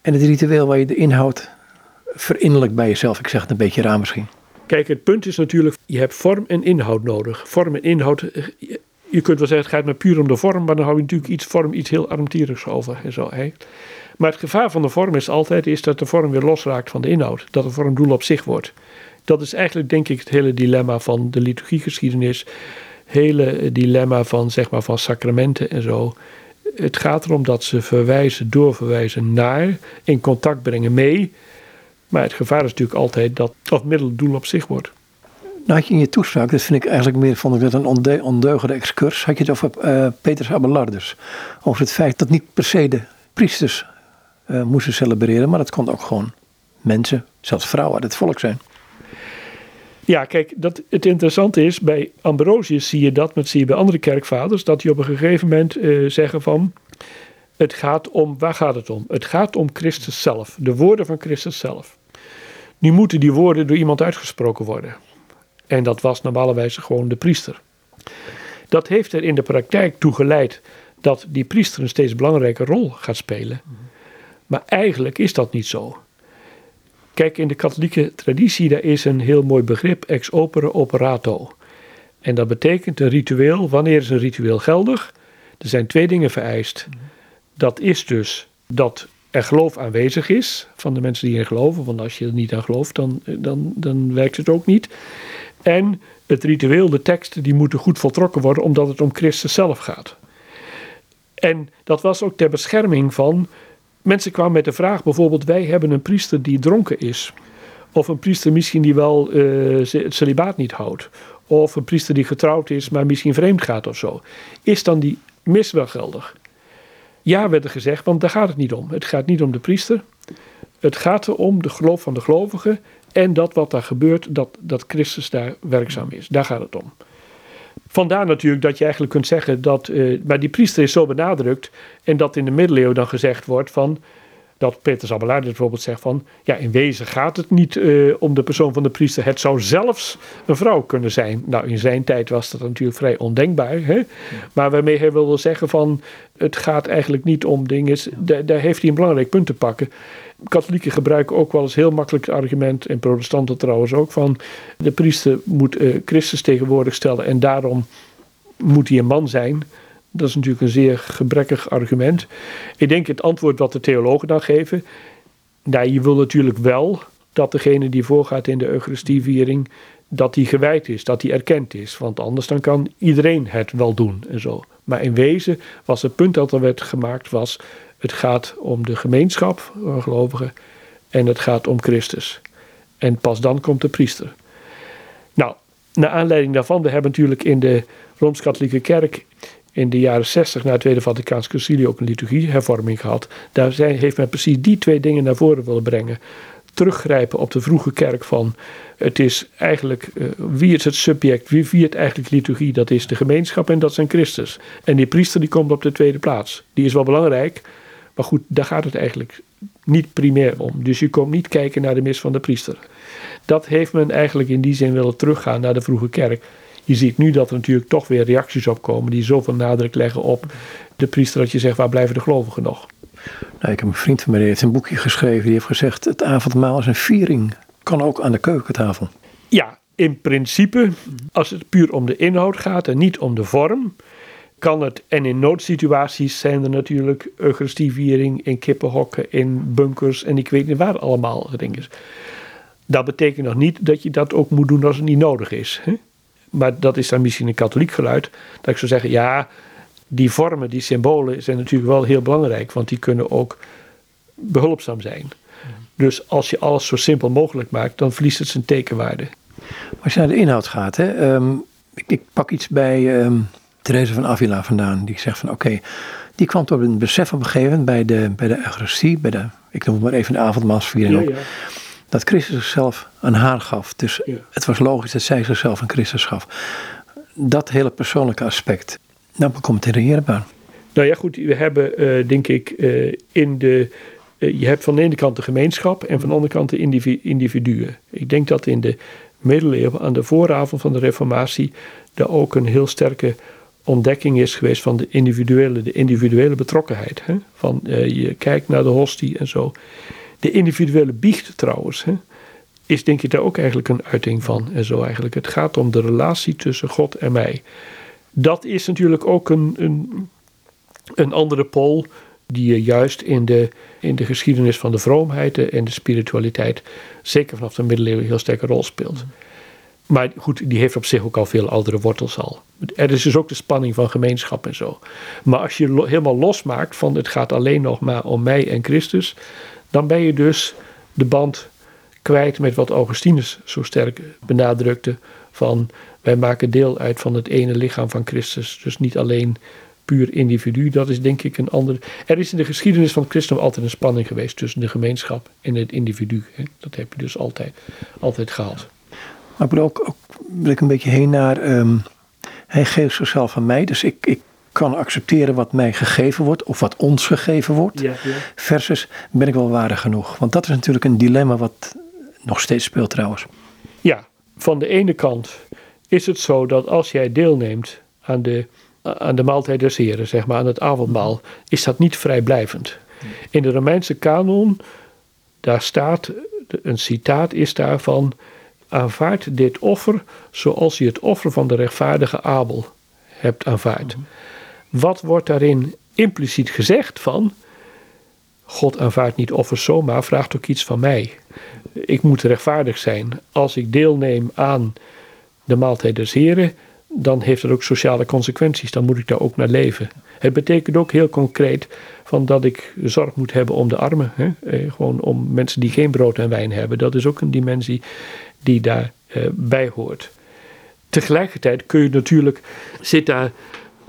en het ritueel waar je de inhoud verinnerlijk bij jezelf, ik zeg het een beetje raar misschien. Kijk, het punt is natuurlijk, je hebt vorm en inhoud nodig. Vorm en inhoud, eh, je kunt wel zeggen, het gaat maar puur om de vorm, maar dan hou je natuurlijk iets vorm, iets heel armtierigs over. En zo, hè. Maar het gevaar van de vorm is altijd is dat de vorm weer losraakt van de inhoud. Dat de vorm doel op zich wordt. Dat is eigenlijk denk ik het hele dilemma van de liturgiegeschiedenis. Hele dilemma van, zeg maar, van sacramenten en zo. Het gaat erom dat ze verwijzen, doorverwijzen naar, in contact brengen mee. Maar het gevaar is natuurlijk altijd dat dat middel doel op zich wordt. Nou je in je toespraak, dat vind ik eigenlijk meer vond ik dat een onde ondeugende excurs, had je het over uh, Petrus Abelardus. Over het feit dat niet per se de priesters uh, moesten celebreren, maar dat kon ook gewoon mensen, zelfs vrouwen uit het volk zijn. Ja, kijk, dat, het interessante is, bij Ambrosius zie je dat, maar zie je bij andere kerkvaders, dat die op een gegeven moment uh, zeggen van, het gaat om, waar gaat het om? Het gaat om Christus zelf, de woorden van Christus zelf. Nu moeten die woorden door iemand uitgesproken worden. En dat was normalerwijze gewoon de priester. Dat heeft er in de praktijk toe geleid dat die priester een steeds belangrijke rol gaat spelen. Maar eigenlijk is dat niet zo. Kijk, in de katholieke traditie daar is een heel mooi begrip ex opere operato. En dat betekent een ritueel, wanneer is een ritueel geldig? Er zijn twee dingen vereist. Dat is dus dat er geloof aanwezig is van de mensen die erin geloven. Want als je er niet aan gelooft, dan, dan, dan werkt het ook niet. En het ritueel, de teksten, die moeten goed voltrokken worden, omdat het om Christus zelf gaat. En dat was ook ter bescherming van. Mensen kwamen met de vraag, bijvoorbeeld: wij hebben een priester die dronken is. Of een priester misschien die wel uh, het celibaat niet houdt. Of een priester die getrouwd is, maar misschien vreemd gaat of zo. Is dan die mis wel geldig? Ja, werd er gezegd, want daar gaat het niet om. Het gaat niet om de priester. Het gaat erom de geloof van de gelovigen. En dat wat daar gebeurt, dat, dat Christus daar werkzaam is. Daar gaat het om. Vandaar natuurlijk dat je eigenlijk kunt zeggen dat. Uh, maar die priester is zo benadrukt. En dat in de middeleeuwen dan gezegd wordt van dat Peter Abelard bijvoorbeeld zegt van, ja, in wezen gaat het niet uh, om de persoon van de priester. Het zou zelfs een vrouw kunnen zijn. Nou, in zijn tijd was dat natuurlijk vrij ondenkbaar. Hè? Maar waarmee hij wilde zeggen van, het gaat eigenlijk niet om dingen. Daar, daar heeft hij een belangrijk punt te pakken. Katholieken gebruiken ook wel eens heel makkelijk het argument, en protestanten trouwens ook, van de priester moet uh, Christus tegenwoordig stellen en daarom moet hij een man zijn. Dat is natuurlijk een zeer gebrekkig argument. Ik denk het antwoord wat de theologen dan geven. Nou, je wil natuurlijk wel dat degene die voorgaat in de Eucharistieviering, dat die gewijd is, dat die erkend is. Want anders dan kan iedereen het wel doen en zo. Maar in wezen was het punt dat er werd gemaakt was, het gaat om de gemeenschap van gelovigen en het gaat om Christus. En pas dan komt de priester. Nou, naar aanleiding daarvan, we hebben natuurlijk in de Rooms-Katholieke Kerk in de jaren 60 na het Tweede Vaticaans Concilie ook een liturgiehervorming gehad. Daar heeft men precies die twee dingen naar voren willen brengen. Teruggrijpen op de vroege kerk van het is eigenlijk uh, wie is het subject, wie viert eigenlijk liturgie? Dat is de gemeenschap en dat zijn Christus. En die priester die komt op de tweede plaats. Die is wel belangrijk, maar goed, daar gaat het eigenlijk niet primair om. Dus je komt niet kijken naar de mis van de priester. Dat heeft men eigenlijk in die zin willen teruggaan naar de vroege kerk. Je ziet nu dat er natuurlijk toch weer reacties op komen die zoveel nadruk leggen op de priester dat je zegt waar blijven de gelovigen nog. Nou, ik heb een vriend van mij die heeft een boekje geschreven die heeft gezegd het avondmaal is een viering. Kan ook aan de keukentafel. Ja, in principe, als het puur om de inhoud gaat en niet om de vorm, kan het. En in noodsituaties zijn er natuurlijk Eucharistieviering in kippenhokken, in bunkers en ik weet niet waar allemaal dingen. Dat betekent nog niet dat je dat ook moet doen als het niet nodig is. Hè? Maar dat is dan misschien een katholiek geluid, dat ik zou zeggen, ja, die vormen, die symbolen zijn natuurlijk wel heel belangrijk, want die kunnen ook behulpzaam zijn. Dus als je alles zo simpel mogelijk maakt, dan verliest het zijn tekenwaarde. Als je naar de inhoud gaat, hè, ehm, ik, ik, pak iets bij um, Therese van Avila vandaan, die zegt van oké, die kwam tot een besef op een gegeven moment bij de, bij de Eucharistie, bij de, ik noem het maar even de avondmaalsviering ook. Ja dat Christus zichzelf aan haar gaf. Dus het was logisch dat zij zichzelf aan Christus gaf. Dat hele persoonlijke aspect, dat komt in de Heerbaan. Nou ja, goed, we hebben uh, denk ik uh, in de. Uh, je hebt van de ene kant de gemeenschap en van de andere kant de individu individuen. Ik denk dat in de middeleeuwen, aan de vooravond van de Reformatie, er ook een heel sterke ontdekking is geweest van de individuele, de individuele betrokkenheid. Hè? Van je kijkt naar de hostie en zo. De individuele biecht trouwens, hè, is denk ik daar ook eigenlijk een uiting van. En zo eigenlijk. Het gaat om de relatie tussen God en mij. Dat is natuurlijk ook een, een, een andere pool die je juist in de, in de geschiedenis van de vroomheid en de spiritualiteit, zeker vanaf de middeleeuwen, heel sterke rol speelt. Maar goed, die heeft op zich ook al veel oudere wortels al. Er is dus ook de spanning van gemeenschap en zo. Maar als je helemaal losmaakt van het gaat alleen nog maar om mij en Christus, dan ben je dus de band kwijt met wat Augustinus zo sterk benadrukte: van wij maken deel uit van het ene lichaam van Christus. Dus niet alleen puur individu, dat is denk ik een ander. Er is in de geschiedenis van christendom altijd een spanning geweest tussen de gemeenschap en het individu. Dat heb je dus altijd, altijd gehad. Maar ik wil ook, ook wil ik een beetje heen naar. Um, hij geeft zichzelf aan mij, dus ik kan accepteren wat mij gegeven wordt of wat ons gegeven wordt. Ja, ja. Versus ben ik wel waardig genoeg? Want dat is natuurlijk een dilemma wat nog steeds speelt trouwens. Ja, van de ene kant is het zo dat als jij deelneemt aan de, aan de maaltijd des Heren, zeg maar aan het avondmaal, is dat niet vrijblijvend. In de Romeinse kanon, daar staat, een citaat is daarvan, aanvaard dit offer zoals je het offer van de rechtvaardige Abel hebt aanvaard. Wat wordt daarin impliciet gezegd van God aanvaardt niet offers zomaar, vraagt ook iets van mij. Ik moet rechtvaardig zijn. Als ik deelneem aan de maaltijd des Heren, dan heeft dat ook sociale consequenties. Dan moet ik daar ook naar leven. Het betekent ook heel concreet van dat ik zorg moet hebben om de armen. Hè? Eh, gewoon om mensen die geen brood en wijn hebben. Dat is ook een dimensie die daarbij eh, bij hoort. Tegelijkertijd kun je natuurlijk, zit daar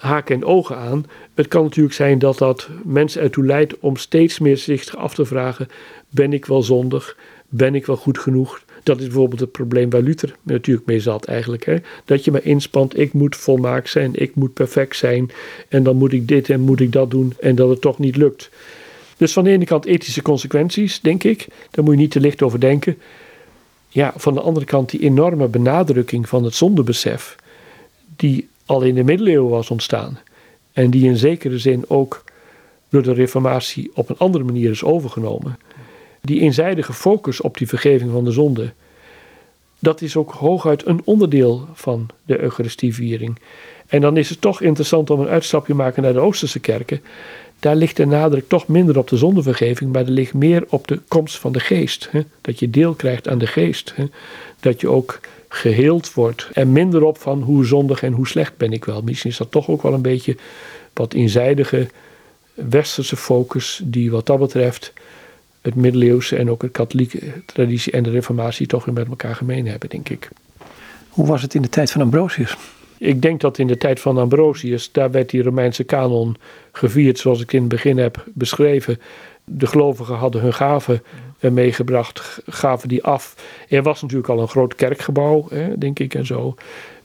haken en ogen aan. Het kan natuurlijk zijn dat dat mensen ertoe leidt om steeds meer zich af te vragen: ben ik wel zondig? Ben ik wel goed genoeg? Dat is bijvoorbeeld het probleem waar Luther natuurlijk mee zat eigenlijk. Hè? Dat je maar inspant, ik moet volmaakt zijn, ik moet perfect zijn. En dan moet ik dit en moet ik dat doen en dat het toch niet lukt. Dus van de ene kant ethische consequenties, denk ik. Daar moet je niet te licht over denken. Ja, van de andere kant die enorme benadrukking van het zondebesef. Die al in de middeleeuwen was ontstaan. En die in zekere zin ook door de Reformatie op een andere manier is overgenomen. Die eenzijdige focus op die vergeving van de zonde. Dat is ook hooguit een onderdeel van de Eucharistieviering. En dan is het toch interessant om een uitstapje te maken naar de Oosterse kerken. Daar ligt de nadruk toch minder op de zondevergeving, maar er ligt meer op de komst van de geest. Hè? Dat je deel krijgt aan de geest. Hè? Dat je ook geheeld wordt. En minder op van hoe zondig en hoe slecht ben ik wel. Misschien is dat toch ook wel een beetje wat eenzijdige westerse focus die wat dat betreft het middeleeuwse en ook het katholieke traditie en de reformatie toch weer met elkaar gemeen hebben, denk ik. Hoe was het in de tijd van Ambrosius? Ik denk dat in de tijd van Ambrosius, daar werd die Romeinse kanon gevierd zoals ik in het begin heb beschreven. De gelovigen hadden hun gaven meegebracht, gaven die af. Er was natuurlijk al een groot kerkgebouw, hè, denk ik en zo.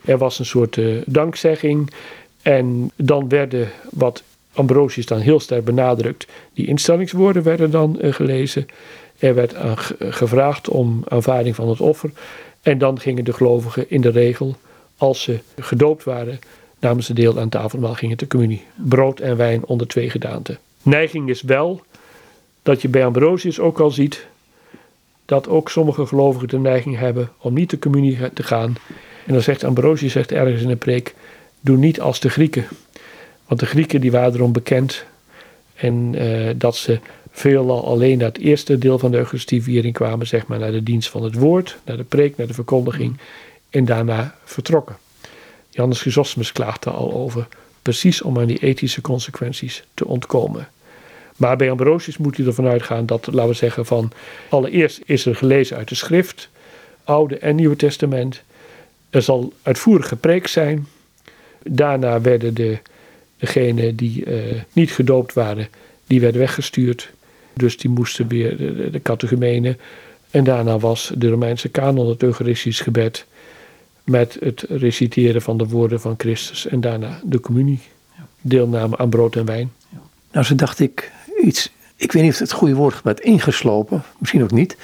Er was een soort uh, dankzegging. En dan werden, wat Ambrosius dan heel sterk benadrukt, die instellingswoorden werden dan uh, gelezen. Er werd gevraagd om aanvaarding van het offer. En dan gingen de gelovigen in de regel, als ze gedoopt waren, namen ze deel aan tafelmaal, gingen de communie. Brood en wijn onder twee gedaanten. Neiging is wel dat je bij Ambrosius ook al ziet dat ook sommige gelovigen de neiging hebben om niet de communie te gaan. En dan zegt Ambrosius zegt ergens in een preek, doe niet als de Grieken. Want de Grieken die waren erom bekend en uh, dat ze veelal alleen naar het eerste deel van de Eucharistieviering kwamen, zeg maar naar de dienst van het woord, naar de preek, naar de verkondiging en daarna vertrokken. Johannes Chrysostom klaagt daar al over, precies om aan die ethische consequenties te ontkomen. Maar bij Ambrosius moet je ervan uitgaan dat, laten we zeggen, van allereerst is er gelezen uit de schrift, Oude en Nieuwe Testament. Er zal uitvoerig gepreekt zijn. Daarna werden de, degenen die uh, niet gedoopt waren, die werden weggestuurd. Dus die moesten weer de, de catechumenen. En daarna was de Romeinse kanon het Eucharistisch gebed met het reciteren van de woorden van Christus en daarna de communie, deelname aan brood en wijn. Nou, zo dacht ik, iets, ik weet niet of het het goede woord gebruikt, ingeslopen, misschien ook niet.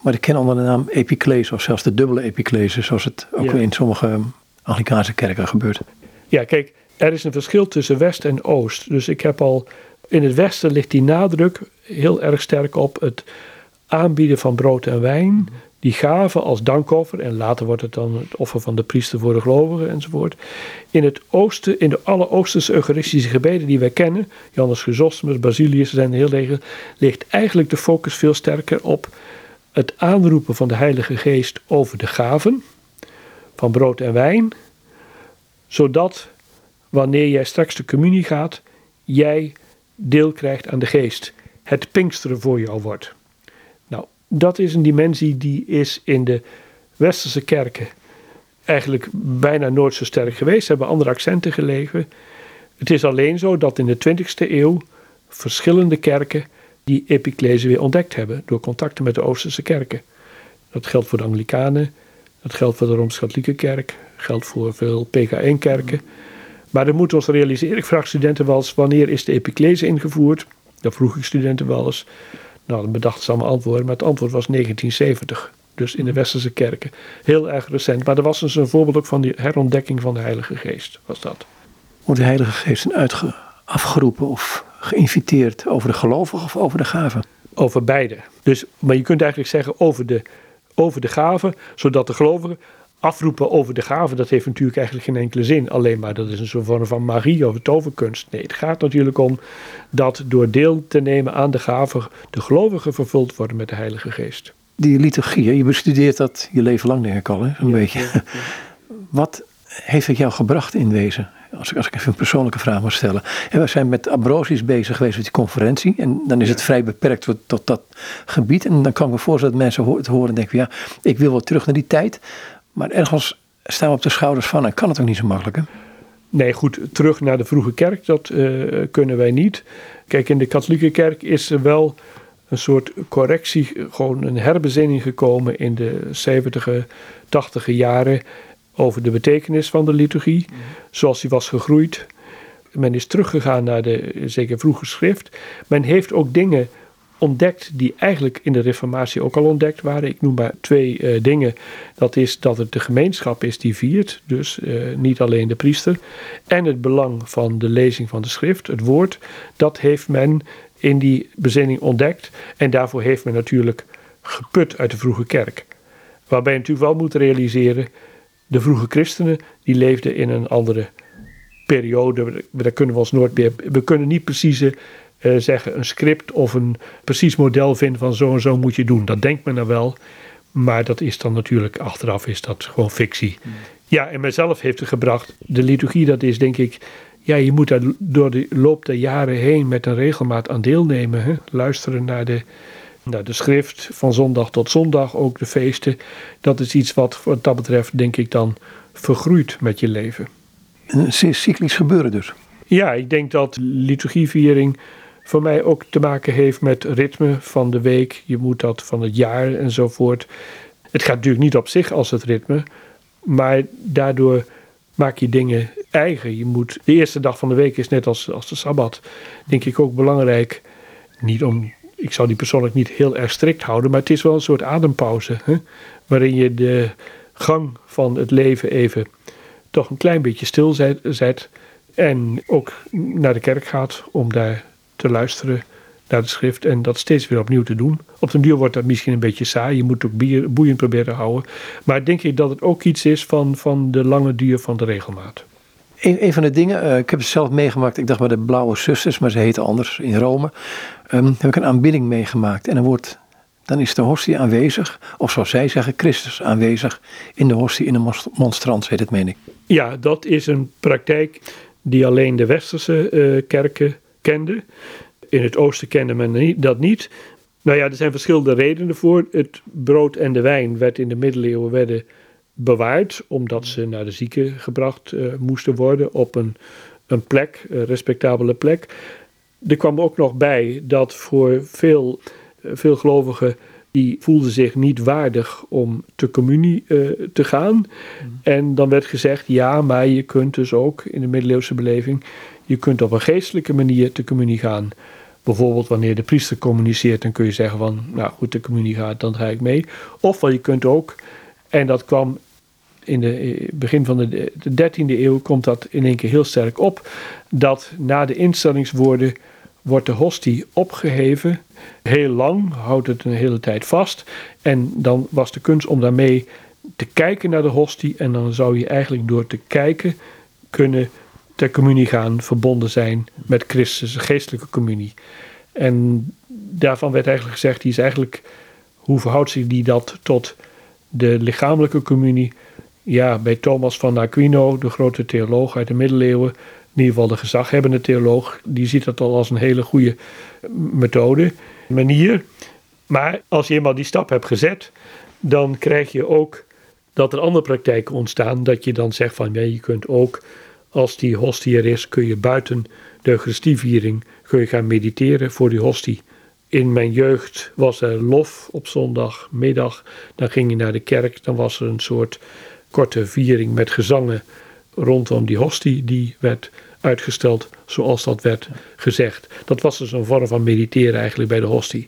Maar ik ken onder de naam epiclese of zelfs de dubbele epiclese, zoals het ook in sommige Anglikaanse kerken gebeurt. Ja, kijk, er is een verschil tussen West en Oost. Dus ik heb al, in het Westen ligt die nadruk heel erg sterk op het aanbieden van brood en wijn die gaven als dankoffer, en later wordt het dan het offer van de priester voor de gelovigen enzovoort. In het oosten, in de alle Oosterse Eucharistische gebeden die wij kennen, Johannes Chrysostomus, Basilius, zijn heel leger, ligt eigenlijk de focus veel sterker op het aanroepen van de Heilige Geest over de gaven van brood en wijn, zodat wanneer jij straks de communie gaat, jij deel krijgt aan de Geest. Het Pinksteren voor jou wordt dat is een dimensie die is in de westerse kerken eigenlijk bijna nooit zo sterk geweest. Ze hebben andere accenten gelegen. Het is alleen zo dat in de 20e eeuw verschillende kerken die epiclese weer ontdekt hebben door contacten met de Oosterse kerken. Dat geldt voor de Anglikanen, dat geldt voor de Rooms-Katholieke kerk, geldt voor veel PK1-kerken. Maar dat moeten we ons realiseren. Ik vraag studenten wel eens wanneer is de epiclese ingevoerd? Dat vroeg ik studenten wel eens. Nou, dan bedacht ze allemaal antwoorden, maar het antwoord was 1970. Dus in de westerse kerken. Heel erg recent. Maar er was dus een voorbeeld ook van die herontdekking van de Heilige Geest. Was dat. Wordt de Heilige Geest uitge afgeroepen of geïnviteerd over de gelovigen of over de gaven? Over beide. Dus, maar je kunt eigenlijk zeggen over de, over de gaven, zodat de gelovigen afroepen over de gaven, dat heeft natuurlijk eigenlijk geen enkele zin. Alleen maar dat is een soort vorm van magie of toverkunst. Nee, het gaat natuurlijk om dat door deel te nemen aan de gaven de gelovigen vervuld worden met de Heilige Geest. Die liturgie, je bestudeert dat je leven lang, denk ik al, een beetje. Wat heeft het jou gebracht in wezen? Als ik, als ik even een persoonlijke vraag mag stellen. En we zijn met Ambrosius bezig geweest met die conferentie. En dan is het vrij beperkt tot, tot, dat gebied. En dan kan ik me voorstellen dat mensen het horen en denken: ja, ik wil wel terug naar die tijd. Maar ergens staan we op de schouders van en kan het ook niet zo makkelijk. Hè? Nee, goed, terug naar de vroege kerk, dat uh, kunnen wij niet. Kijk, in de katholieke kerk is er wel een soort correctie, gewoon een herbezinning gekomen in de 70e, 80e jaren over de betekenis van de liturgie, mhm. zoals die was gegroeid. Men is teruggegaan naar de zeker vroege schrift. Men heeft ook dingen ontdekt die eigenlijk in de Reformatie ook al ontdekt waren. Ik noem maar twee uh, dingen. Dat is dat het de gemeenschap is die viert, dus uh, niet alleen de priester. En het belang van de lezing van de schrift, het woord. Dat heeft men in die bezinning ontdekt. En daarvoor heeft men natuurlijk geput uit de vroege kerk. Waarbij je natuurlijk wel moet realiseren, de vroege christenen die leefden in een andere periode. Daar kunnen we ons nooit meer. We kunnen niet precies uh, zeggen een script of een precies model vinden van zo en zo moet je doen. Dat denkt men nou wel. Maar dat is dan natuurlijk achteraf is dat gewoon fictie. Hmm. Ja, en mijzelf heeft het gebracht. De liturgie, dat is denk ik. Ja, je moet daar door de loop der jaren heen met een regelmaat aan deelnemen. Hè? Luisteren naar de, naar de schrift van zondag tot zondag, ook de feesten. Dat is iets wat wat dat betreft, denk ik, dan vergroeit met je leven. Een cyclisch gebeuren dus. Ja, ik denk dat liturgieviering voor mij ook te maken heeft met ritme van de week. Je moet dat van het jaar enzovoort. Het gaat natuurlijk niet op zich als het ritme, maar daardoor maak je dingen eigen. Je moet, de eerste dag van de week is net als, als de sabbat, denk ik ook belangrijk. Niet om, ik zou die persoonlijk niet heel erg strikt houden, maar het is wel een soort adempauze. Hè? Waarin je de gang van het leven even toch een klein beetje stil zet. En ook naar de kerk gaat om daar te luisteren naar de schrift en dat steeds weer opnieuw te doen. Op den duur wordt dat misschien een beetje saai. Je moet ook boeiend proberen houden. Maar denk ik dat het ook iets is van, van de lange duur van de regelmaat. Een, een van de dingen, uh, ik heb het zelf meegemaakt, ik dacht bij de Blauwe Zusters, maar ze heten anders in Rome. Um, heb ik een aanbidding meegemaakt en dan, wordt, dan is de hostie aanwezig, of zoals zij zeggen, Christus aanwezig in de hostie, in de monstrans, heet het, meen ik. Ja, dat is een praktijk die alleen de westerse uh, kerken kenden. In het oosten kende men dat niet. Nou ja, er zijn verschillende redenen voor. Het brood en de wijn werd in de middeleeuwen werden bewaard, omdat ze naar de zieken gebracht uh, moesten worden op een, een plek, een respectabele plek. Er kwam ook nog bij dat voor veel, uh, veel gelovigen die voelden zich niet waardig om te communie uh, te gaan. Mm. En dan werd gezegd, ja, maar je kunt dus ook in de middeleeuwse beleving, je kunt op een geestelijke manier te communie gaan. Bijvoorbeeld wanneer de priester communiceert, dan kun je zeggen van, nou goed, de communie gaat, dan ga ik mee. Of je kunt ook, en dat kwam in het eh, begin van de, de 13e eeuw, komt dat in één keer heel sterk op, dat na de instellingswoorden wordt de hostie opgeheven. Heel lang, houdt het een hele tijd vast. En dan was de kunst om daarmee te kijken naar de hostie. En dan zou je eigenlijk door te kijken kunnen ter communie gaan, verbonden zijn met Christus, geestelijke communie. En daarvan werd eigenlijk gezegd, die is eigenlijk, hoe verhoudt zich die dat tot de lichamelijke communie? Ja, bij Thomas van Aquino, de grote theoloog uit de middeleeuwen, in ieder geval de gezaghebbende theoloog, die ziet dat al als een hele goede methode, manier. Maar als je eenmaal die stap hebt gezet, dan krijg je ook dat er andere praktijken ontstaan. Dat je dan zegt van ja, je kunt ook, als die hostie er is, kun je buiten de Eucharistieviering kun je gaan mediteren voor die hostie. In mijn jeugd was er lof op zondagmiddag. Dan ging je naar de kerk. Dan was er een soort korte viering met gezangen rondom die hostie. Die werd uitgesteld zoals dat werd gezegd. Dat was dus een vorm van mediteren eigenlijk bij de hostie.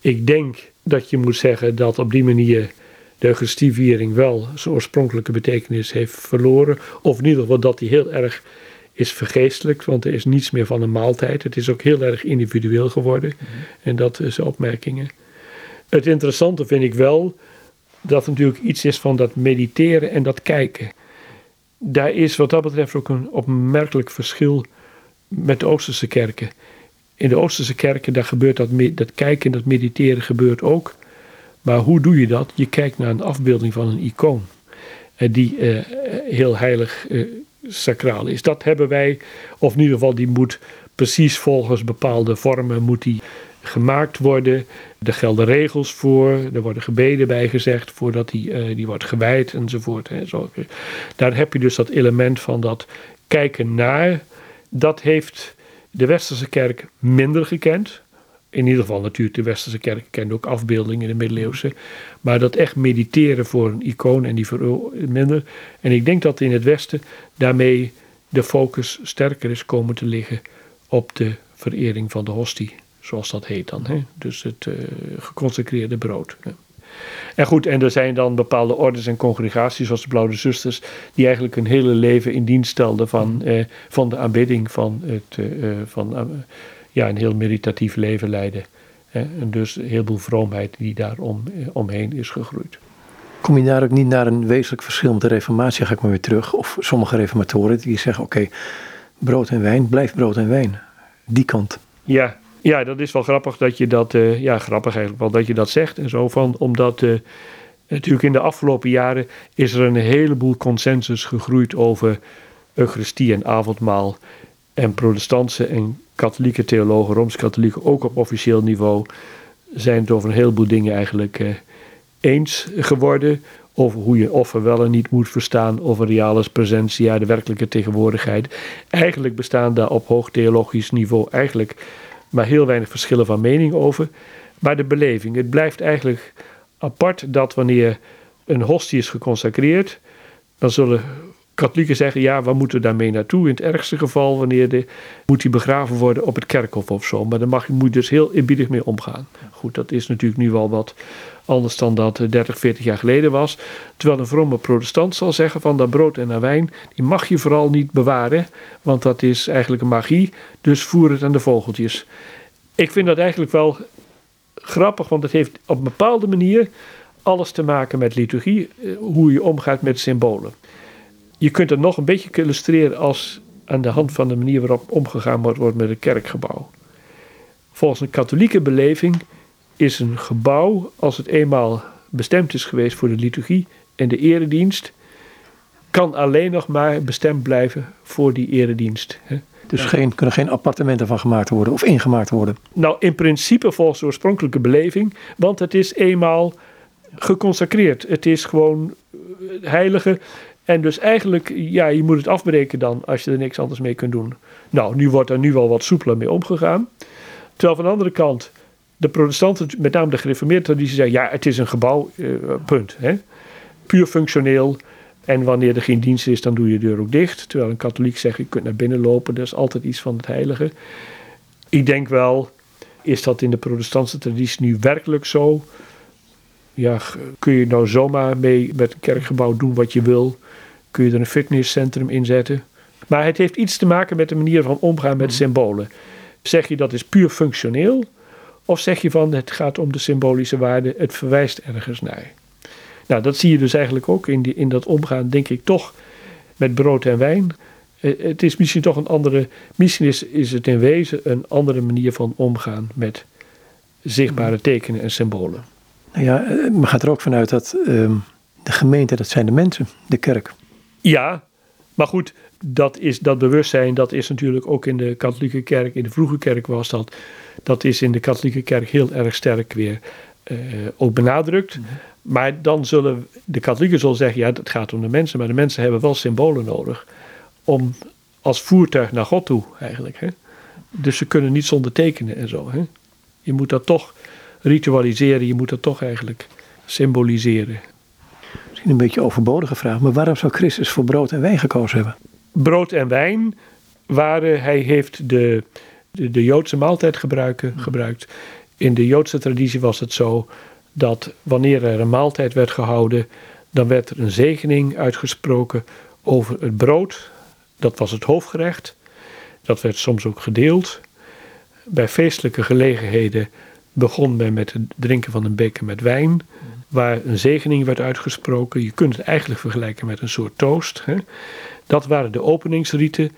Ik denk dat je moet zeggen dat op die manier de Eucharistieviering wel zijn oorspronkelijke betekenis heeft verloren. Of in ieder geval dat die heel erg is vergeestelijk, want er is niets meer van een maaltijd. Het is ook heel erg individueel geworden. Mhm. En dat zijn opmerkingen. Het interessante vind ik wel, dat natuurlijk iets is van dat mediteren en dat kijken. Daar is wat dat betreft ook een opmerkelijk verschil met de Oosterse kerken. In de Oosterse kerken daar gebeurt dat, dat kijken en dat mediteren gebeurt ook. Maar hoe doe je dat? Je kijkt naar een afbeelding van een icoon. Eh, die eh, heel heilig eh, sacraal is. Dat hebben wij, of in ieder geval die moet precies volgens bepaalde vormen moet die gemaakt worden. Er gelden regels voor, er worden gebeden bij gezegd voordat die, die wordt gewijd enzovoort. Hè. Zo. Daar heb je dus dat element van dat kijken naar. Dat heeft de Westerse kerk minder gekend. In ieder geval natuurlijk, de Westerse kerk kende ook afbeeldingen in de middeleeuwse. Maar dat echt mediteren voor een icoon en die voor minder. En ik denk dat in het Westen daarmee de focus sterker is komen te liggen op de verering van de hostie. Zoals dat heet dan. Hè? Dus het uh, geconsecreerde brood. En goed, en er zijn dan bepaalde orders en congregaties, zoals de Blauwe Zusters, die eigenlijk een hele leven in dienst stelden van, eh, van de aanbidding van, het, uh, van ja, een heel meditatief leven leiden. En dus een heleboel vroomheid die daar om, omheen is gegroeid. Kom je daar ook niet naar een wezenlijk verschil met de reformatie, ga ik maar weer terug. Of sommige reformatoren die zeggen, oké, brood en wijn, blijft brood en wijn. Die kant. Ja, ja, dat is wel grappig dat je dat, uh, ja, grappig eigenlijk wel dat je dat zegt en zo van, omdat uh, natuurlijk in de afgelopen jaren is er een heleboel consensus gegroeid over Eucharistie en avondmaal. En protestantse en katholieke theologen, rooms-katholieken, ook op officieel niveau, zijn het over een heleboel dingen eigenlijk uh, eens geworden. Over hoe je offer wel en niet moet verstaan, over realis presentia, de werkelijke tegenwoordigheid. Eigenlijk bestaan daar op hoog theologisch niveau eigenlijk maar heel weinig verschillen van mening over. Maar de beleving, het blijft eigenlijk apart dat wanneer een hostie is geconsacreerd, dan zullen katholieken zeggen, ja, waar moeten we daarmee naartoe? In het ergste geval, wanneer de, moet hij begraven worden op het kerkhof of zo. Maar daar mag, moet je dus heel eerbiedig mee omgaan. Goed, dat is natuurlijk nu wel wat anders dan dat 30, 40 jaar geleden was. Terwijl een vrome protestant zal zeggen van dat brood en dat wijn, die mag je vooral niet bewaren, want dat is eigenlijk een magie, dus voer het aan de vogeltjes. Ik vind dat eigenlijk wel grappig, want het heeft op een bepaalde manier alles te maken met liturgie, eh, hoe je omgaat met symbolen. Je kunt het nog een beetje illustreren als aan de hand van de manier waarop omgegaan wordt met een kerkgebouw. Volgens een katholieke beleving is een gebouw, als het eenmaal bestemd is geweest voor de liturgie en de eredienst, kan alleen nog maar bestemd blijven voor die eredienst. Dus geen, kunnen geen appartementen van gemaakt worden of ingemaakt worden? Nou, in principe volgens de oorspronkelijke beleving, want het is eenmaal geconsacreerd. Het is gewoon heilige. En dus eigenlijk, ja, je moet het afbreken dan als je er niks anders mee kunt doen. Nou, nu wordt er nu wel wat soepeler mee omgegaan. Terwijl van de andere kant, de protestanten, met name de gereformeerde traditie, zeggen: ja, het is een gebouw, uh, punt. Hè? Puur functioneel. En wanneer er geen dienst is, dan doe je de deur ook dicht. Terwijl een katholiek zegt: je kunt naar binnen lopen, dat is altijd iets van het heilige. Ik denk wel, is dat in de protestantse traditie nu werkelijk zo? Ja, kun je nou zomaar mee met een kerkgebouw doen wat je wil? Kun je er een fitnesscentrum in zetten. Maar het heeft iets te maken met de manier van omgaan met mhm. symbolen. Zeg je dat is puur functioneel? Of zeg je van het gaat om de symbolische waarde, het verwijst ergens naar? Nou, dat zie je dus eigenlijk ook in, die, in dat omgaan, denk ik toch, met brood en wijn. Eh, het is misschien toch een andere, misschien is, is het in wezen een andere manier van omgaan met zichtbare mhm. tekenen en symbolen. Nou ja, eh, men gaat er ook vanuit dat ehm, de gemeente, dat zijn de mensen, de kerk. Ja, maar goed, dat, is, dat bewustzijn, dat is natuurlijk ook in de katholieke kerk, in de vroege kerk was dat. Dat is in de katholieke kerk heel erg sterk weer uh, ook benadrukt. Mhm. Maar dan zullen de katholieken zullen zeggen, ja, het gaat om de mensen, maar de mensen hebben wel symbolen nodig om als voertuig naar God toe eigenlijk. Hè? Dus ze kunnen niet zonder tekenen en zo. Hè? Je moet dat toch ritualiseren, je moet dat toch eigenlijk symboliseren een beetje overbodige vraag, maar waarom zou Christus voor brood en wijn gekozen hebben? Brood en wijn waren, hij heeft de, de, de Joodse maaltijd gebruiken, gebruikt. In de Joodse traditie was het zo dat wanneer er een maaltijd werd gehouden, dan werd er een zegening uitgesproken over het brood. Dat was het hoofdgerecht. Dat werd soms ook gedeeld. Bij feestelijke gelegenheden begon men met het drinken van een beker met wijn, waar een zegening werd uitgesproken. Je kunt het eigenlijk vergelijken met een soort toast. Hè. Dat waren de openingsrieten.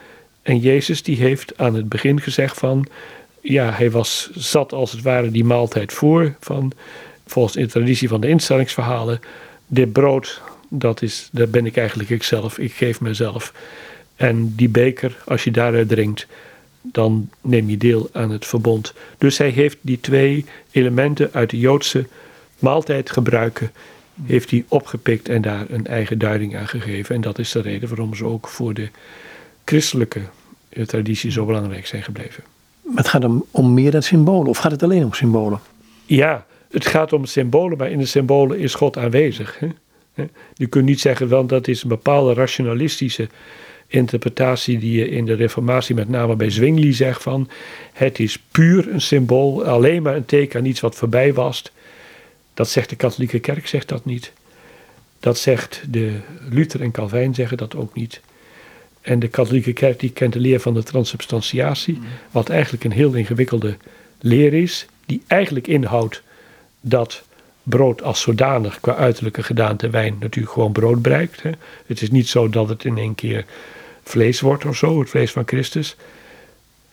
En Jezus die heeft aan het begin gezegd van, ja, hij was zat als het ware die maaltijd voor van, volgens de traditie van de instellingsverhalen, dit brood, dat is, dat ben ik eigenlijk ikzelf, ik geef mezelf. En die beker, als je daaruit drinkt, dan neem je deel aan het verbond. Dus hij heeft die twee elementen uit de Joodse maaltijd gebruiken, heeft hij opgepikt en daar een eigen duiding aan gegeven. En dat is de reden waarom ze ook voor de christelijke traditie zo belangrijk zijn gebleven. Maar het gaat om, om meer dan symbolen, of gaat het alleen om symbolen? Ja, het gaat om symbolen, maar in de symbolen is God aanwezig. Hè? Je kunt niet zeggen, want dat is een bepaalde rationalistische interpretatie die je in de Reformatie, met name bij Zwingli, zegt van het is puur een symbool, alleen maar een teken aan iets wat voorbij was. Dat zegt de katholieke kerk, zegt dat niet. Dat zegt de Luther en Calvijn zeggen dat ook niet. En de katholieke kerk die kent de leer van de transubstantiatie, wat eigenlijk een heel ingewikkelde leer is, die eigenlijk inhoudt dat brood als zodanig qua uiterlijke gedaante wijn natuurlijk gewoon brood bereikt. Hè. Het is niet zo dat het in één keer vlees wordt of zo, het vlees van Christus.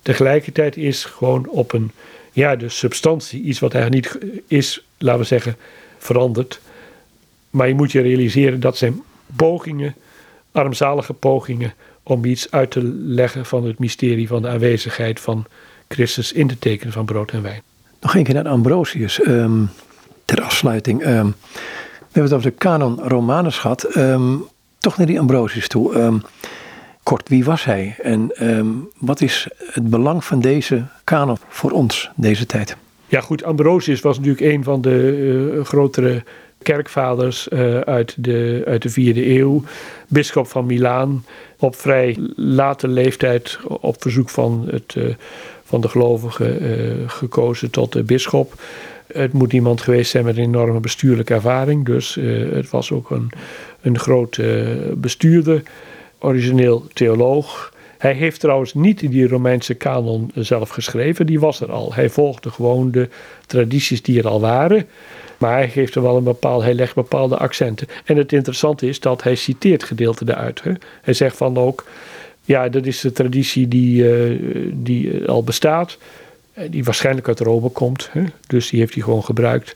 Tegelijkertijd is gewoon op een, ja, de substantie, iets wat eigenlijk niet is, laten we zeggen, veranderd. Maar je moet je realiseren dat zijn pogingen, armzalige pogingen, om iets uit te leggen van het mysterie van de aanwezigheid van Christus in de tekenen van brood en wijn. Nog een keer naar Ambrosius, um, ter afsluiting. Um, we hebben het over de canon Romanus gehad. Um, toch naar die Ambrosius toe. kort, wie was hij? En wat is het belang van deze canon voor ons, deze tijd? Ja goed, Ambrosius was natuurlijk een van de uh, grotere kerkvaders uh, uit, de, uit de vierde eeuw. Bisschop van Milaan. Op vrij late leeftijd op verzoek van, het, uh, van de gelovigen gekozen tot bisschop. Het moet iemand geweest zijn met een enorme bestuurlijke ervaring. Dus het was ook een, een groot bestuurder. Origineel theoloog. Hij heeft trouwens niet die Romeinse kanon zelf geschreven, die was er al. Hij volgde gewoon de tradities die er al waren. Maar hij geeft er wel een bepaald, hij legt bepaalde accenten. En het interessante is dat hij citeert gedeelten daaruit. Hè. Hij zegt van ook, ja, dat is de traditie die, uh, die al bestaat. Die waarschijnlijk uit Rome komt. Hè. Dus die heeft hij gewoon gebruikt.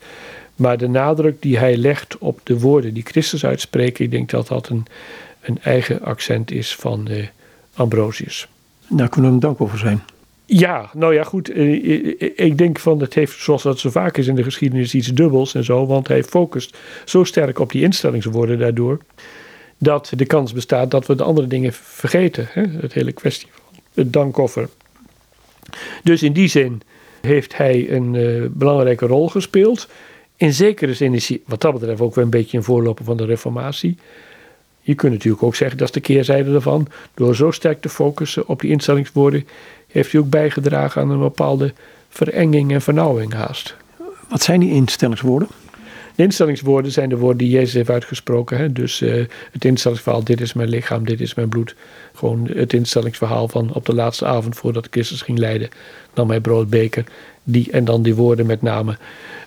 Maar de nadruk die hij legt op de woorden die Christus uitspreken, ik denk dat dat een, een eigen accent is van Ambrosius. Daar kunnen we hem dankbaar voor zijn. Ja, nou ja, goed. Eh, ik denk van het heeft, zoals dat zo vaak is in de geschiedenis, iets dubbels en zo. Want hij focust zo sterk op die instellingswoorden daardoor. Dat de kans bestaat dat we de andere dingen vergeten. Hè? Het hele kwestie van het dankoffer. Dus in die zin heeft hij een uh, belangrijke rol gespeeld. In zekere zin is hij wat dat betreft ook wel een beetje een voorloper van de reformatie. Je kunt natuurlijk ook zeggen, dat is de keerzijde ervan. Door zo sterk te focussen op die instellingswoorden heeft hij ook bijgedragen aan een bepaalde verenging en vernauwing haast. Wat zijn die instellingswoorden? De instellingswoorden zijn de woorden die Jezus heeft uitgesproken. Hè? Dus uh, het instellingsverhaal, dit is mijn lichaam, dit is mijn bloed. Gewoon het instellingsverhaal van op de laatste avond voordat Christus ging lijden, nam hij broodbeker. Die, en dan die woorden met name,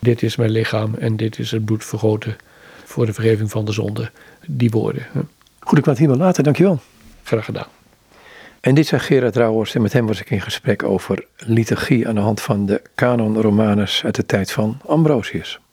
dit is mijn lichaam en dit is het bloed vergoten voor de vergeving van de zonde. Die woorden. Goed, ik laat hier wel laten, dankjewel. Graag gedaan. En dit zei Gerard Rauwers en met hem was ik in gesprek over liturgie aan de hand van de Canon Romanus uit de tijd van Ambrosius.